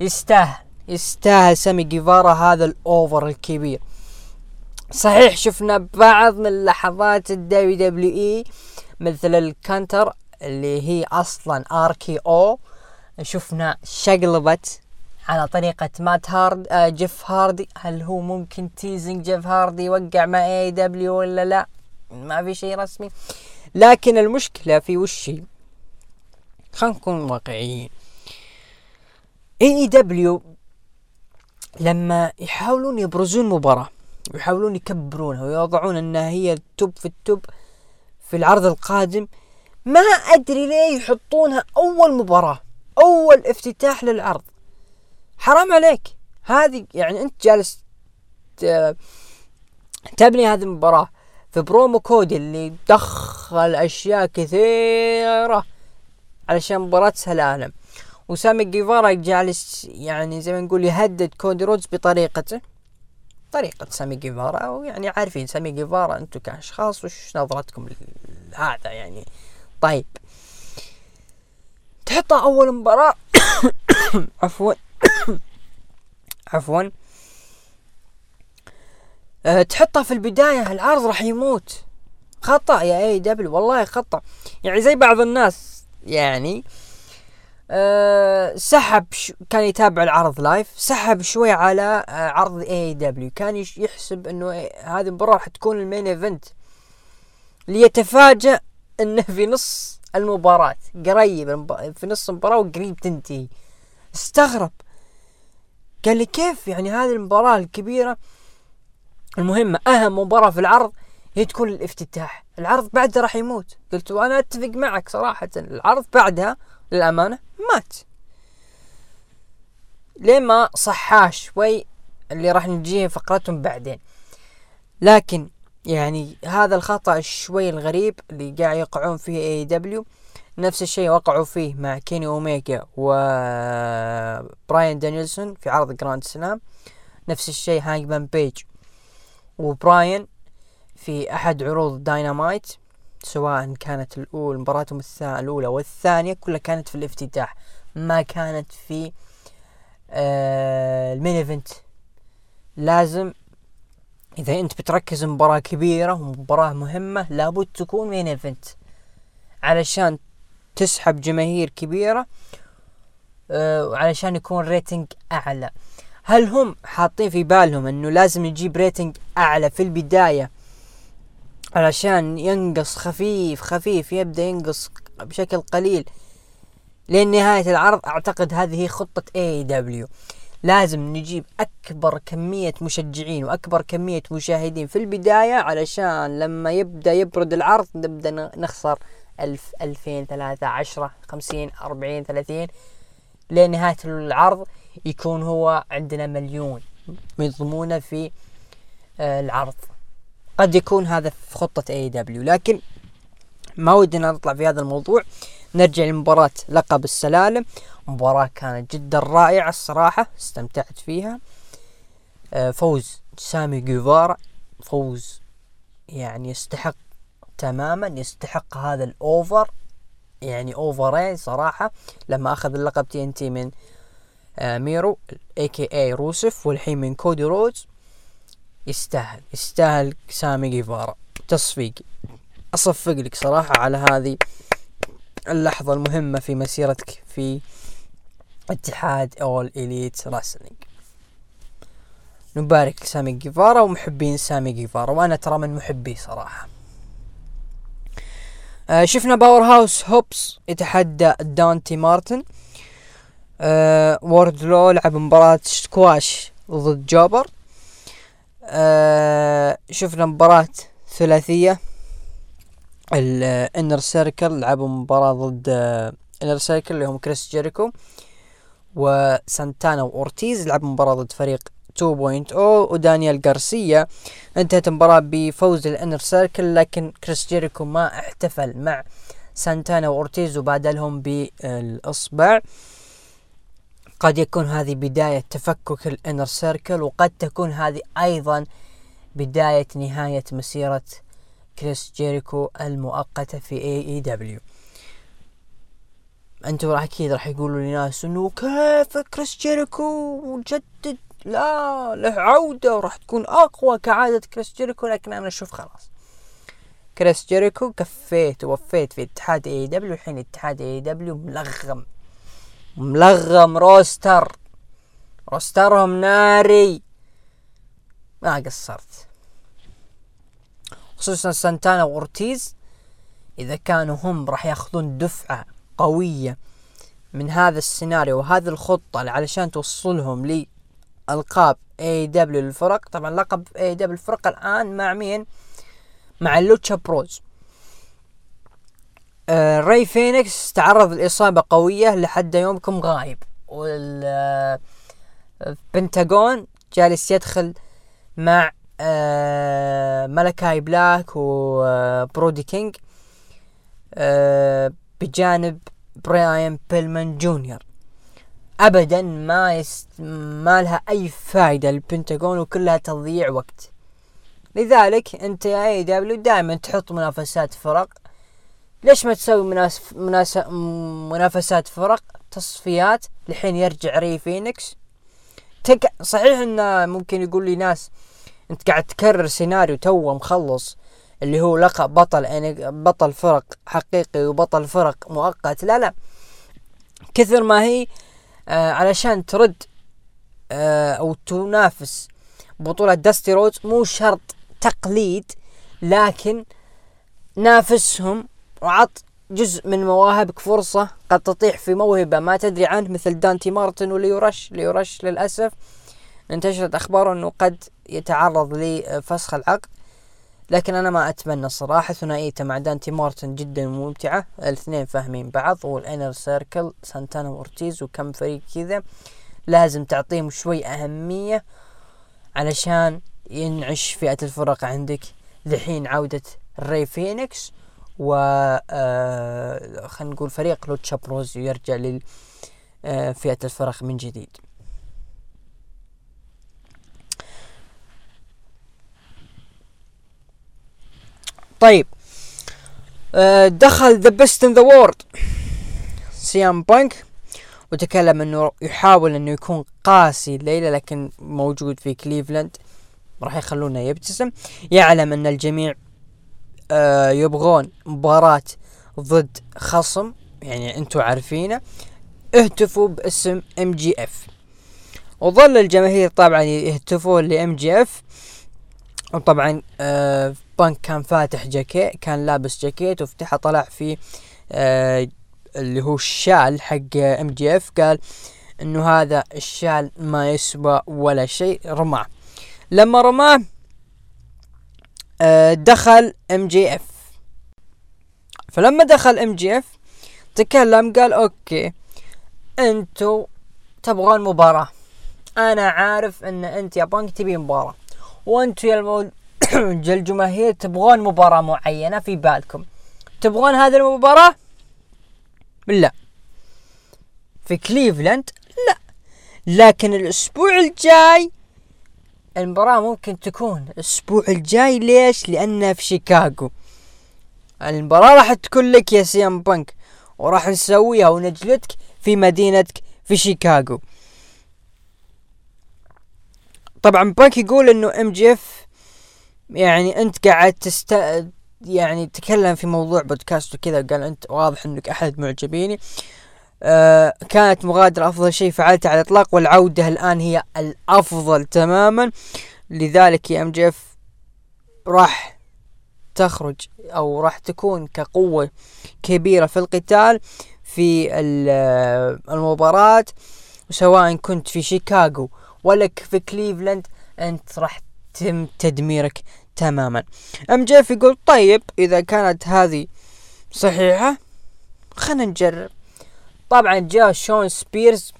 يستاهل يستاهل سامي جيفارا هذا ال over الكبير. صحيح شفنا بعض من لحظات ال WWE مثل ال cutter اللي هي أصلا RKO شفنا شقلبت على طريقة مات هاردي آه جيف هاردي. هل هو ممكن teasing جيف هاردي يوقع مع AEW ولا لا؟ ما في شيء رسمي. لكن المشكلة في وش خلينا نكون واقعيين. AEW لما يحاولون يبرزون مباراة ويحاولون يكبرونها ويوضعون إنها هي ال top في ال top في العرض القادم ما أدري ليه يحطونها أول مباراة أول افتتاح للعرض. حرام عليك. هذه يعني أنت جالس تبني هذه المباراة في برومو كود اللي دخل أشياء كثيرة علشان مباراة سلالم وسامي جيفارا جالس يعني زي ما نقول يهدد كودي رودز بطريقته. طريقة سامي جيفارا ويعني عارفين سامي جيفارا أنتم كأشخاص وش نظرتكم هذا يعني؟ طيب. تحطها أول مباراة. (coughs) عفوا. (coughs) عفوا. أه تحطها في البداية العرض راح يموت. خطأ يا اي دبليو والله خطأ. يعني زي بعض الناس يعني أه سحب كان يتابع العرض live سحب شوي على أه عرض AEW كان يحسب إنه هذه المباراة راح تكون ال main event. ليتفاجأ إنه (laughs) في نص المباراة قريب في نص المباراة وقريب تنتهي. استغرب. قال لي كيف يعني هذه المباراة الكبيرة المهمة؟ أهم مباراة في العرض هي تكون الافتتاح العرض بعده راح يموت. قلت وأنا أتفق معك صراحة. العرض بعدها للأمانة مات. ليه ما صحاش شوي اللي راح نجيه فقرتهم بعدين. لكن يعني هذا الخطأ شوي الغريب اللي قاعد يقعون فيه AEW نفس الشيء وقعوا فيه مع كيني أوميجا وبراين دانيلسون في عرض Grand Slam. نفس الشيء هانجمان بيج وبراين في أحد عروض داينامايت سواء كانت الاولى مباراتهم الأولى والثانية كلها كانت في الافتتاح ما كانت في آه ال main event. لازم إذا أنت بتركز مباراة كبيرة ومباراة مهمة لابد تكون main event. علشان تسحب جماهير كبيرة آه علشان يكون rating أعلى. هل هم حاطين في بالهم إنه لازم يجيب rating أعلى في البداية علشان ينقص خفيف خفيف يبدأ ينقص بشكل قليل؟ لين نهاية العرض أعتقد هذه هي خطة اي دبليو لازم نجيب أكبر كمية مشجعين وأكبر كمية مشاهدين في البداية علشان لما يبدأ يبرد العرض نبدأ نخسر. ألف ألفين ثلاثة عشرة خمسين أربعين ثلاثين لنهاية العرض يكون هو عندنا مليون يضمونه في آه، العرض. قد يكون هذا في خطة AEW لكن ما ودنا نطلع في هذا الموضوع. نرجع لمباراة لقب السلالم. مباراة كانت جدا رائعة الصراحة استمتعت فيها. آه، فوز سامي جيفارا. فوز يعني يستحق تماما يستحق هذا ال over يعني over ين صراحة لما أخذ اللقب TNT من آه، ميرو a.k.a روسف والحين من كودي رودز. يستاهل يستاهل سامي جيفارا. تصفيق. أصفق لك صراحة على هذه اللحظة المهمة في مسيرتك في اتحاد All Elite Wrestling نبارك سامي جيفارا ومحبين سامي جيفارا وأنا ترى من محبيه صراحة. آه شفنا باور هاوس هوبس يتحدى دانتي مارتن. آه ووردلو لعب مباراة سكواش ضد jobber آه شفنا مباراة ثلاثية. ال Inner Circle لعبوا مباراة ضد Inner Circle اللي هم كريس جيريكو وسانتانا وأورتيز لعبوا مباراة ضد فريق 2.0 ودانيال غارسيا انتهت المباراة بفوز ال Inner Circle لكن كريس جيريكو ما احتفل مع سانتانا وأورتيز وبادلهم بالإصبع. قد يكون هذه بداية تفكك ال Inner Circle وقد تكون هذه أيضا بداية نهاية مسيرة كريس جيريكو المؤقتة في AEW أنتم راح أكيد راح يقولوا لي ناس انه كيف كريس جيريكو مجدد؟ لا له عودة وراح تكون أقوى كعادة كريس جيريكو لكن أنا أشوف خلاص. كريس جيريكو كفيت ووفيت في اتحاد AEW الحين اتحاد AEW ملغم. ملغم roster. roster هم ناري. ما قصرت. خصوصا سانتانا وأورتيز إذا كانوا هم راح ياخذون دفعة قوية من هذا السيناريو وهذه الخطة علشان توصلهم لألقاب اي دبليو للفرق طبعا لقب اي دبليو الفرق الآن مع مين؟ مع ال Lucha Bros. آه راي فينيكس تعرض لإصابة قوية لحد يومكم غايب. والبنتاغون جالس يدخل مع آه ملكاي بلاك وبرودي كينج آه بجانب براين بيلمان جونيور. ابدا ما يست... ما لها أي فائدة للبنتاغون وكلها تضييع وقت. لذلك أنت يا AEW دائما تحط منافسات فرق. ليش ما تسوي مناس... مناس... منافسات فرق تصفيات؟ لحين يرجع ري فينيكس. تك... صحيح إنه ممكن يقول لي ناس أنت قاعد تكرر سيناريو توه مخلص اللي هو لقب بطل يعني بطل فرق حقيقي وبطل فرق مؤقت. لا لا. كثر ما هي علشان ترد آه أو تنافس بطولة داستي رودز مو شرط تقليد لكن نافسهم وعط جزء من مواهبك فرصة قد تطيح في موهبة. ما تدري عنه مثل دانتي مارتن وليو رش ليو رش للأسف انتشرت أخبار أنه قد يتعرض لفسخ العقد. لكن أنا ما أتمنى صراحة ثنائيته مع دانتي مارتن جدا ممتعة. الاثنين فاهمين بعض وال Inner Circle سانتانا وأورتيز وكم فريق كذا. لازم تعطيهم شوي أهمية علشان ينعش فئة الفرق عندك. ذحين عودة ري فينيكس و آه خلينا نقول فريق Lucha Bros يرجع لفئة آه الفرق من جديد. طيب. آه دخل the best in the world سي ام بانك وتكلم إنه يحاول إنه يكون قاسي الليلة لكن موجود في كليفلاند راح يخلونه يبتسم. يعلم إن الجميع آه يبغون مباراة ضد خصم. يعني أنتم عارفينه. اهتفوا باسم MJF وظل الجماهير طبعا يهتفون ل MJF وطبعا آه بانك كان فاتح جاكيت كان لابس جاكيت وفتحه طلع فيه آه اللي هو الشال حق MJF قال إنه هذا الشال ما يسوى ولا شيء رماه. لما رماه آه، دخل ام جي اف فلما دخل ام جي اف تكلم قال okay أنتو تبغون مباراة. أنا عارف إن أنت يا بانك تبي مباراة. وأنتو يا. (coughs) الجماهير تبغون مباراة معينة في بالكم. تبغون هذه المباراة؟ لا. في كليفلاند؟ لا. لكن الأسبوع الجاي المباراة ممكن تكون الأسبوع الجاي. ليش؟ لأنها في شيكاغو. المباراة راح تكون لك يا سي ام بانك. وراح نسويها ونجلدك في مدينتك في شيكاغو. طبعا بانك يقول إنه MJF يعني أنت قاعد تست يعني تكلم في موضوع بودكاست وكذا قال أنت واضح إنك أحد معجبيني. آه كانت مغادرة أفضل شيء فعلته على الإطلاق والعودة الآن هي الأفضل تماما. لذلك يا MJF راح تخرج أو راح تكون كقوة كبيرة في القتال في المباراة سواء كنت في شيكاغو ولا في كليفلاند. أنت راح تم تدميرك تماما. MJF يقول طيب إذا كانت هذه صحيحة خلينا نجرب. طبعا جاء شون سبيرز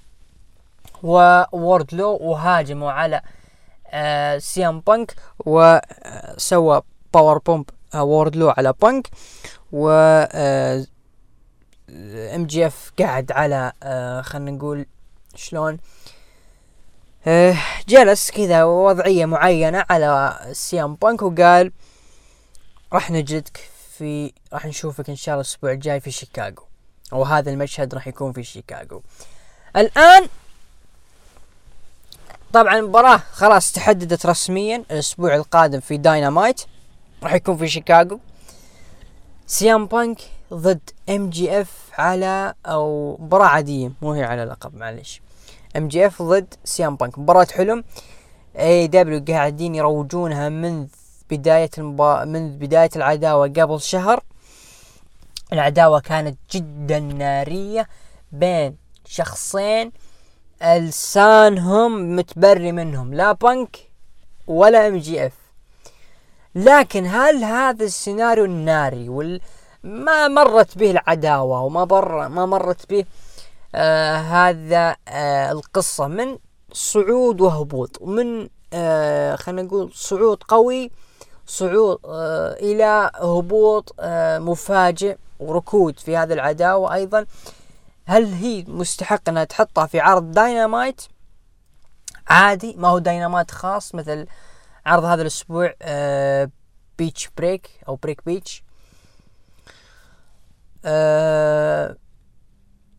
ووردلو وهاجموا على آه سي إم بانك وسوى power bomb آه ووردلو على بانك و آه MJF قاعد على آه خلينا نقول شلون؟ آه جلس كذا وضعيه معينة على سي إم بانك وقال راح نجدك في راح نشوفك إن شاء الله الأسبوع الجاي في شيكاغو. وهذا المشهد راح يكون في شيكاغو. الآن طبعا المباراة خلاص تحددت رسميا الأسبوع القادم في داينامايت راح يكون في شيكاغو. سي إم بانك ضد MJF على أو مباراة عادية مو هي على لقب معلش MJF ضد سي إم بانك. مباراة حلم. AEW قاعدين يروجونها منذ بداية المبا... منذ بداية العداوة قبل شهر. العداوة كانت جدا نارية بين شخصين لسانهم متبري منهم لا بانك ولا MJF لكن هل هذا السيناريو الناري وال ما مرت به العداوة وما بر ما مرت به آه هذا آه القصة من صعود وهبوط ومن آه خلينا نقول صعود قوي صعود آه إلى هبوط آه مفاجئ وركود في هذه العداوة أيضا. هل هي مستحق أنها تحطها في عرض داينامايت؟ عادي ما هو داينامايت خاص مثل عرض هذا الأسبوع آه Beach Break أو Break Beach آه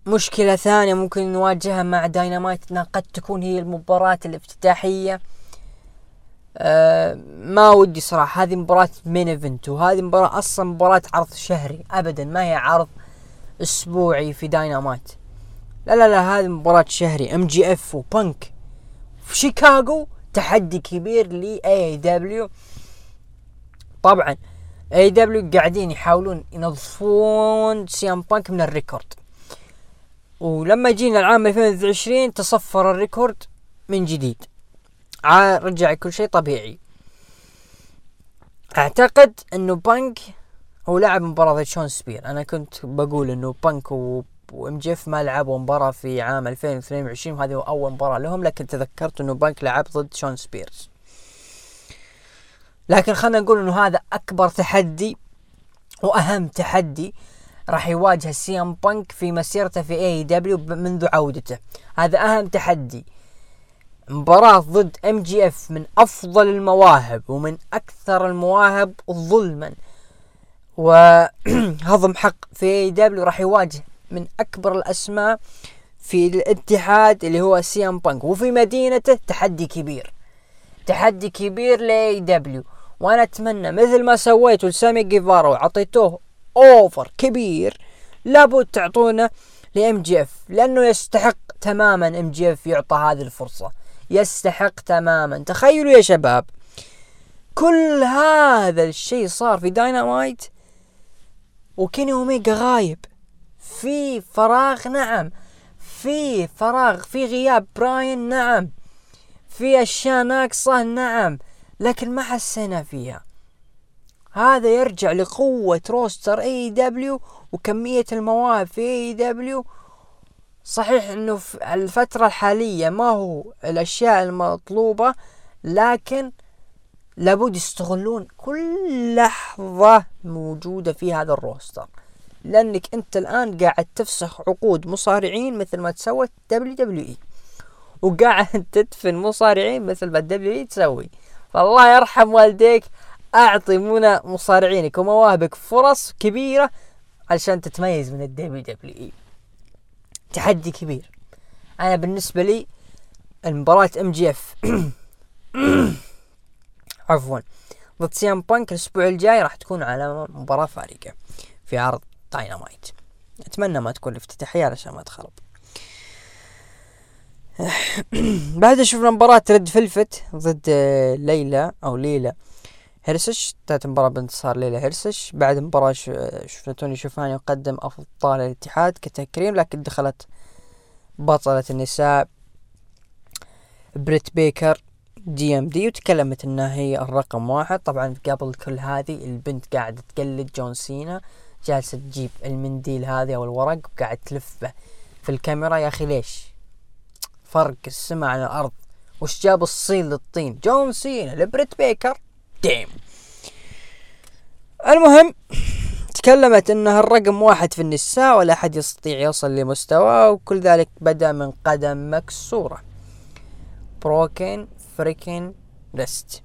مشكلة ثانية ممكن نواجهها مع داينامايت إنها قد تكون هي المباراة الافتتاحية. آه ما ودي صراحة هذه مباراة main event وهذه مباراة أصلا مباراة عرض شهري ابدا ما هي عرض أسبوعي في داينامايت لا لا لا هذه مباراة شهري MJF وبانك في شيكاغو تحدي كبير ل اي دبليو طبعا اي دبليو قاعدين يحاولون ينظفون سي إم بانك من ال record. ولما جينا العام 2020 تصفر ال record من جديد. رجع كل شيء طبيعي. أعتقد إنه بانك هو لعب مباراة ضد شون سبيرز. أنا كنت بقول إنه بانك و و MJF ما لعبوا مباراة في عام 2022 وهذه هو أول مباراة لهم لكن تذكرت إنه بانك لعب ضد شون سبيرز لكن خلينا نقول إنه هذا أكبر تحدي وأهم تحدي راح يواجه سي إم بانك في مسيرته في AEW منذ عودته. هذا أهم تحدي. مباراة ضد MJF من أفضل المواهب ومن أكثر المواهب ظلما. وهضم (clears throat) حق في AEW راح يواجه من أكبر الأسماء في الاتحاد اللي هو سي إم بانك. وفي مدينته تحدي كبير. تحدي كبير ل AEW وأنا أتمنى مثل ما سويتوا لسامي جيفارا وعطيتوه offer كبير لابد تعطونه ل MJF لأنه يستحق تماما MJF يعطى هذه الفرصة. يستحق تماما. تخيلوا يا شباب كل هذا الشيء صار في داينامايت وكيني أوميجا غايب. في فراغ نعم في فراغ في غياب براين نعم في أشياء ناقصة نعم لكن ما حسينا فيها. هذا يرجع لقوة roster AEW وكمية المواهب في AEW صحيح إنه في الفترة الحالية ما هو الأشياء المطلوبة لكن لابد يستغلون كل لحظة موجودة في هذا ال roster. لأنك أنت الآن قاعد تفسخ عقود مصارعين مثل ما تسوت دبليو دبليو اي وقاعد (laughs) تدفن مصارعين مثل ما WWE تسوي. فالله يرحم والديك. أعطي منى مصارعينك ومواهبك فرص كبيرة علشان تتميز من ال WWE. تحدي كبير. أنا بالنسبة لي المباراة MJF عفوا ضد سي إم بانك الأسبوع الجاي راح تكون على مباراة فارقة في عرض داينامايت أتمنى ما تكون الافتتاحية علشان ما تخرب (coughs) بعد شفنا مباراة ريد فيلفيت ضد ليلى أو ليلى. هيرسش انتهت المباراة بانتصار ليلى هيرسش بعد المباراة شفنا توني شيفاني يقدم أفضل الاتحاد كتكريم لكن دخلت بطلة النساء بريت بيكر DMD وتكلمت إنها هي الرقم واحد. طبعا قبل كل هذه البنت قاعدة تقلد جون سينا جالسة تجيب المنديل هذا أو الورق وقاعد تلفه في الكاميرا. يا أخي ليش؟ فرق السماء عن الأرض. وش جاب الصين للطين؟ جون سينا لبريت بيكر. DMD المهم تكلمت انها الرقم واحد في النساء ولا أحد يستطيع يصل لمستواه وكل ذلك بدأ من قدم مكسورة. broken freakin' wrist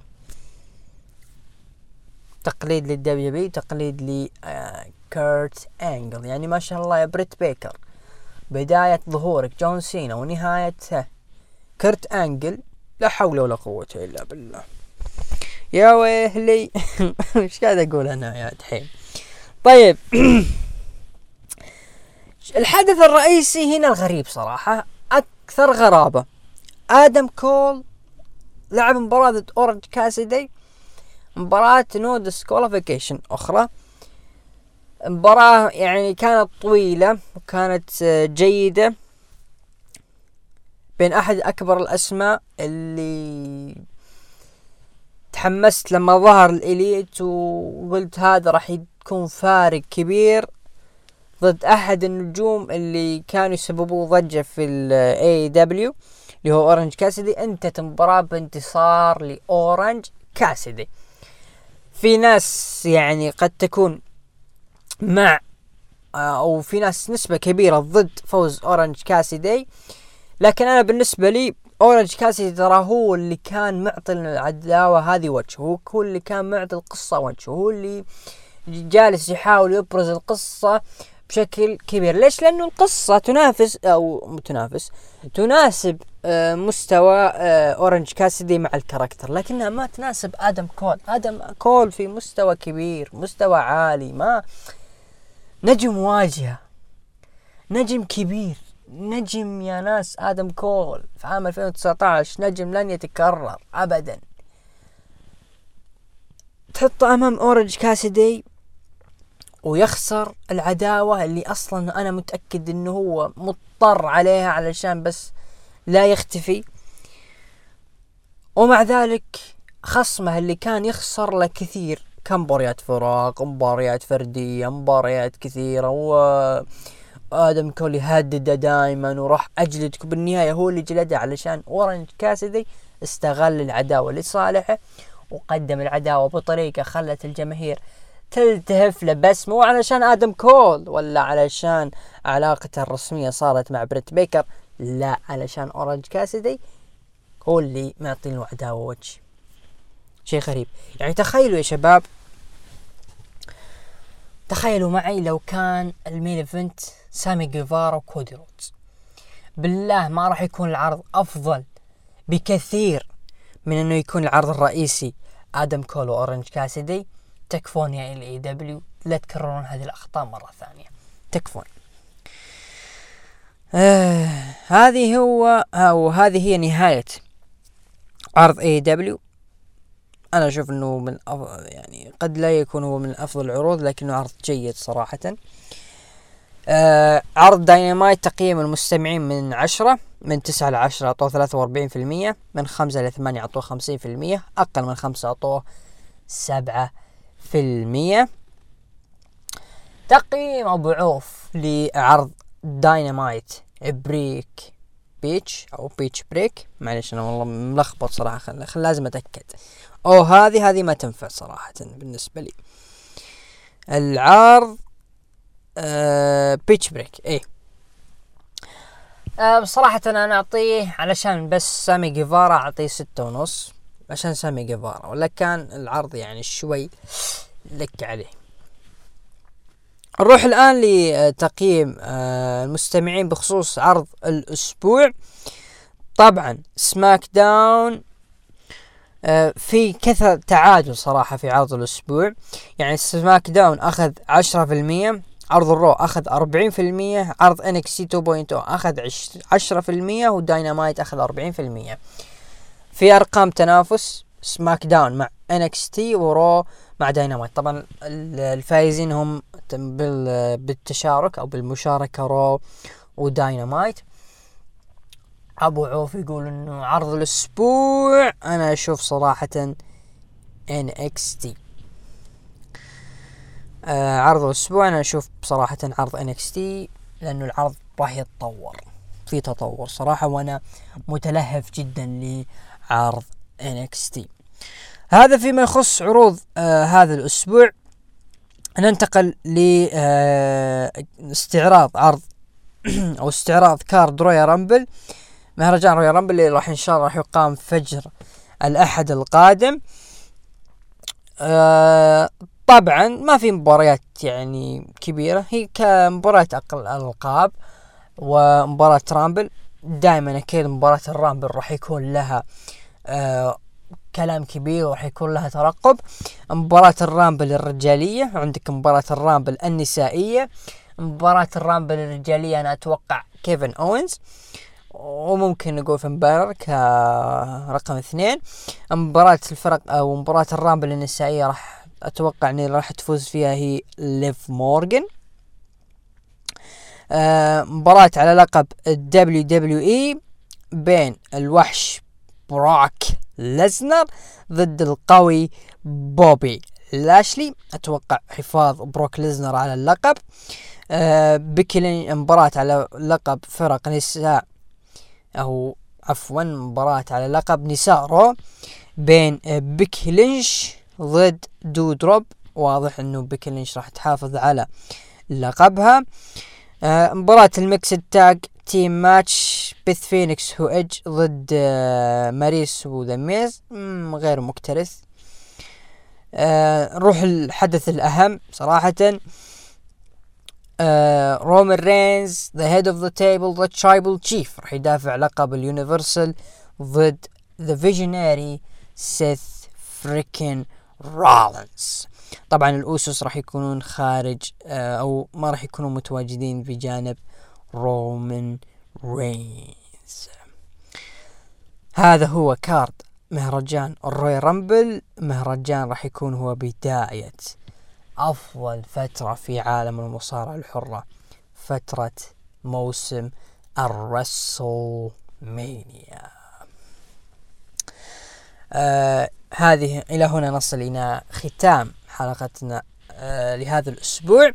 تقليد لل WWE تقليد لكيرت انجل يعني ما شاء الله يا بريت بيكر بداية ظهورك جون سينا ونهايته كرت انجل لا حول ولا قوة إلا بالله. يا ويلي. (laughs) إيش قاعد أقول أنا يا دحين طيب. (clears throat) الحدث الرئيسي هنا الغريب صراحة. أكثر غرابة. آدم كول لعب مباراة ضد أورنج كاسيدي. مباراة no disqualification أخرى. مباراة يعني كانت طويلة وكانت جيدة. بين أحد أكبر الأسماء اللي تحمست لما ظهر ال Elite وقلت هذا راح يكون فارق كبير ضد أحد النجوم اللي كانوا يسببوا ضجة في ال AEW اللي هو أورنج كاسدي انتهت المباراة بانتصار لأورنج كاسدي في ناس يعني قد تكون مع أو في ناس نسبة كبيرة ضد فوز أورنج كاسدي لكن أنا بالنسبة لي اورنج كاسدي ترى هو اللي كان معطي العداوة هذه وجه هو اللي كان معطي القصة وجه هو اللي جالس يحاول يبرز القصة بشكل كبير. ليش؟ لأنه القصة تنافس أو تنافس تناسب آه، مستوى آه، اورنج كاسدي مع ال character لكنها ما تناسب آدم كول. آدم كول في مستوى كبير مستوى عالي ما نجم واجهة نجم كبير. نجم يا ناس آدم كول في عام 2019 نجم لن يتكرر ابدا. تحطه أمام أورنج كاسدي ويخسر العداوة اللي أصلا أنا متأكد إنه هو مضطر عليها علشان بس لا يختفي. ومع ذلك خصمه اللي كان يخسر له كثير. كمباريات فراق مباريات فردية مباريات كثيرة و آدم كولي هدده دائما وراح أجلدك بالنهاية هو اللي جلده علشان اورنج كاسدي استغل العداوة لصالحه وقدم العداوة بطريقة خلت الجماهير تلتهف له بس مو علشان آدم كول ولا علشان علاقته الرسمية صارت مع بريت بيكر لا علشان أورنج كاسدي هو اللي معطي له عداوة وجه. شيء غريب. يعني تخيلوا يا شباب تخيلوا معي لو كان ال main event سامي جيفارا وكودي رودز بالله ما راح يكون العرض أفضل بكثير من إنه يكون العرض الرئيسي آدم كول وأورنج كاسدي تكفون يا AEW لا تكررون هذه الأخطاء مرة ثانية. تكفون آه هذه هو أو هذه هي نهاية عرض AEW أنا أشوف إنه من أفضل يعني قد لا يكون هو من أفضل العروض لكنه عرض جيد صراحة. آه عرض داينامايت تقييم المستمعين من عشرة من تسعة لعشرة أعطوه ثلاثة وأربعين في المية من خمسة لثمانية أعطوه خمسين في المية أقل من خمسة أعطوه سبعة في المية. تقييم أبو عوف لعرض داينامايت بريك بيتش أو بيتش بريك. معلش أنا والله ملخبط صراحة خل... خل... لازم أتأكد. أو هذه هذه ما تنفع صراحة بالنسبة لي. العرض آه بيتش بريك إيه. آه بصراحة أنا أعطيه علشان بس سامي جيفارا أعطيه ستة ونص عشان سامي جيفارا. ولا كان العرض يعني شوي لك عليه. نروح الآن لتقييم آه، المستمعين بخصوص عرض الأسبوع. طبعا سماك داون آه، في كثر تعادل صراحة في عرض الأسبوع. يعني سماك داون أخذ عشرة في المية عرض الرو أخذ أربعين في المية عرض NXT two point أخذ عشرة في المية وداينامايت أخذ أربعين في المية. في أرقام تنافس سماك داون مع NXT ورو مع داينامايت. طبعا الفايزين هم بالتشارك أو بالمشاركة رو وداينامايت. أبو عوف يقول إنه عرض الأسبوع أنا أشوف صراحة NXT. عرض الأسبوع أنا أشوف بصراحه عرض NXT لأنه العرض راح يتطور في تطور صراحة وأنا متلهف جدا لعرض NXT. هذا فيما يخص عروض آه هذا الأسبوع. ننتقل لاستعراض آه عرض (clears throat) أو استعراض card رويال رامبل. مهرجان رويال رامبل اللي راح إن شاء الله راح يقام فجر الأحد القادم. آه طبعا ما في مباريات يعني كبيرة هي كمباراة أقل الالقاب ومباراة Rumble. دائما أكيد مباراة ال Rumble راح يكون لها آه كلام كبير وراح يكون لها ترقب. مباراة ال Rumble الرجالية عندك مباراة ال Rumble النسائية. مباراة ال Rumble الرجالية أنا أتوقع كيفن أوينز وممكن نقول فين بالور كرقم اثنين. مباراة الفرق أو مباراة ال Rumble النسائية راح أتوقع أن راح تفوز فيها هي ليف مورجن آه مباراة على لقب ال WWE بين الوحش بروك ليزنر ضد القوي بوبي لاشلي. أتوقع حفاظ بروك ليزنر على اللقب. آه بكلين مباراة على لقب فرق نساء أو عفوا مباراة على لقب نساء Raw بين بيكي لينش ضد دودروب. واضح إنه بيكي لينش راح تحافظ على لقبها. آه مباراة ال mixed tag team match بيث فينيكس و ايدج ضد آه ماريز و The Miz غير مكترث. آه نروح الحدث الأهم صراحة. آه رومان رينز the Head of the Table the Tribal Chief راح يدافع لقب ال Universal ضد the visionary سيث freakin رولنز طبعا الأوسوس راح يكونون خارج أو ما راح يكونوا متواجدين بجانب رومان رينز هذا هو كارد مهرجان ال Royal Rumble مهرجان راح يكون هو بداية أفضل فترة في عالم المصارعة الحرة فترة موسم الرسل مانيا آه هذه إلى هنا نصل إلى ختام حلقتنا آه لهذا الأسبوع.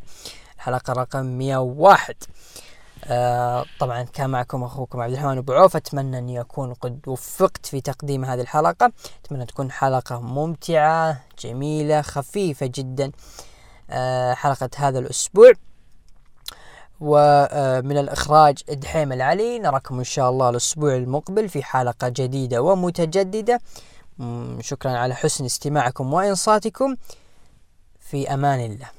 حلقة رقم 101 آه طبعا كان معكم أخوكم عبد الرحمن أبو عوف. أتمنى اني اكون قد وفقت في تقديم هذه الحلقة. أتمنى تكون حلقة ممتعة جميلة خفيفة جدا. آه حلقة هذا الأسبوع. ومن الإخراج دحيم العلي. نراكم إن شاء الله الأسبوع المقبل في حلقة جديدة ومتجددة. شكرا على حسن استماعكم وإنصاتكم. في أمان الله.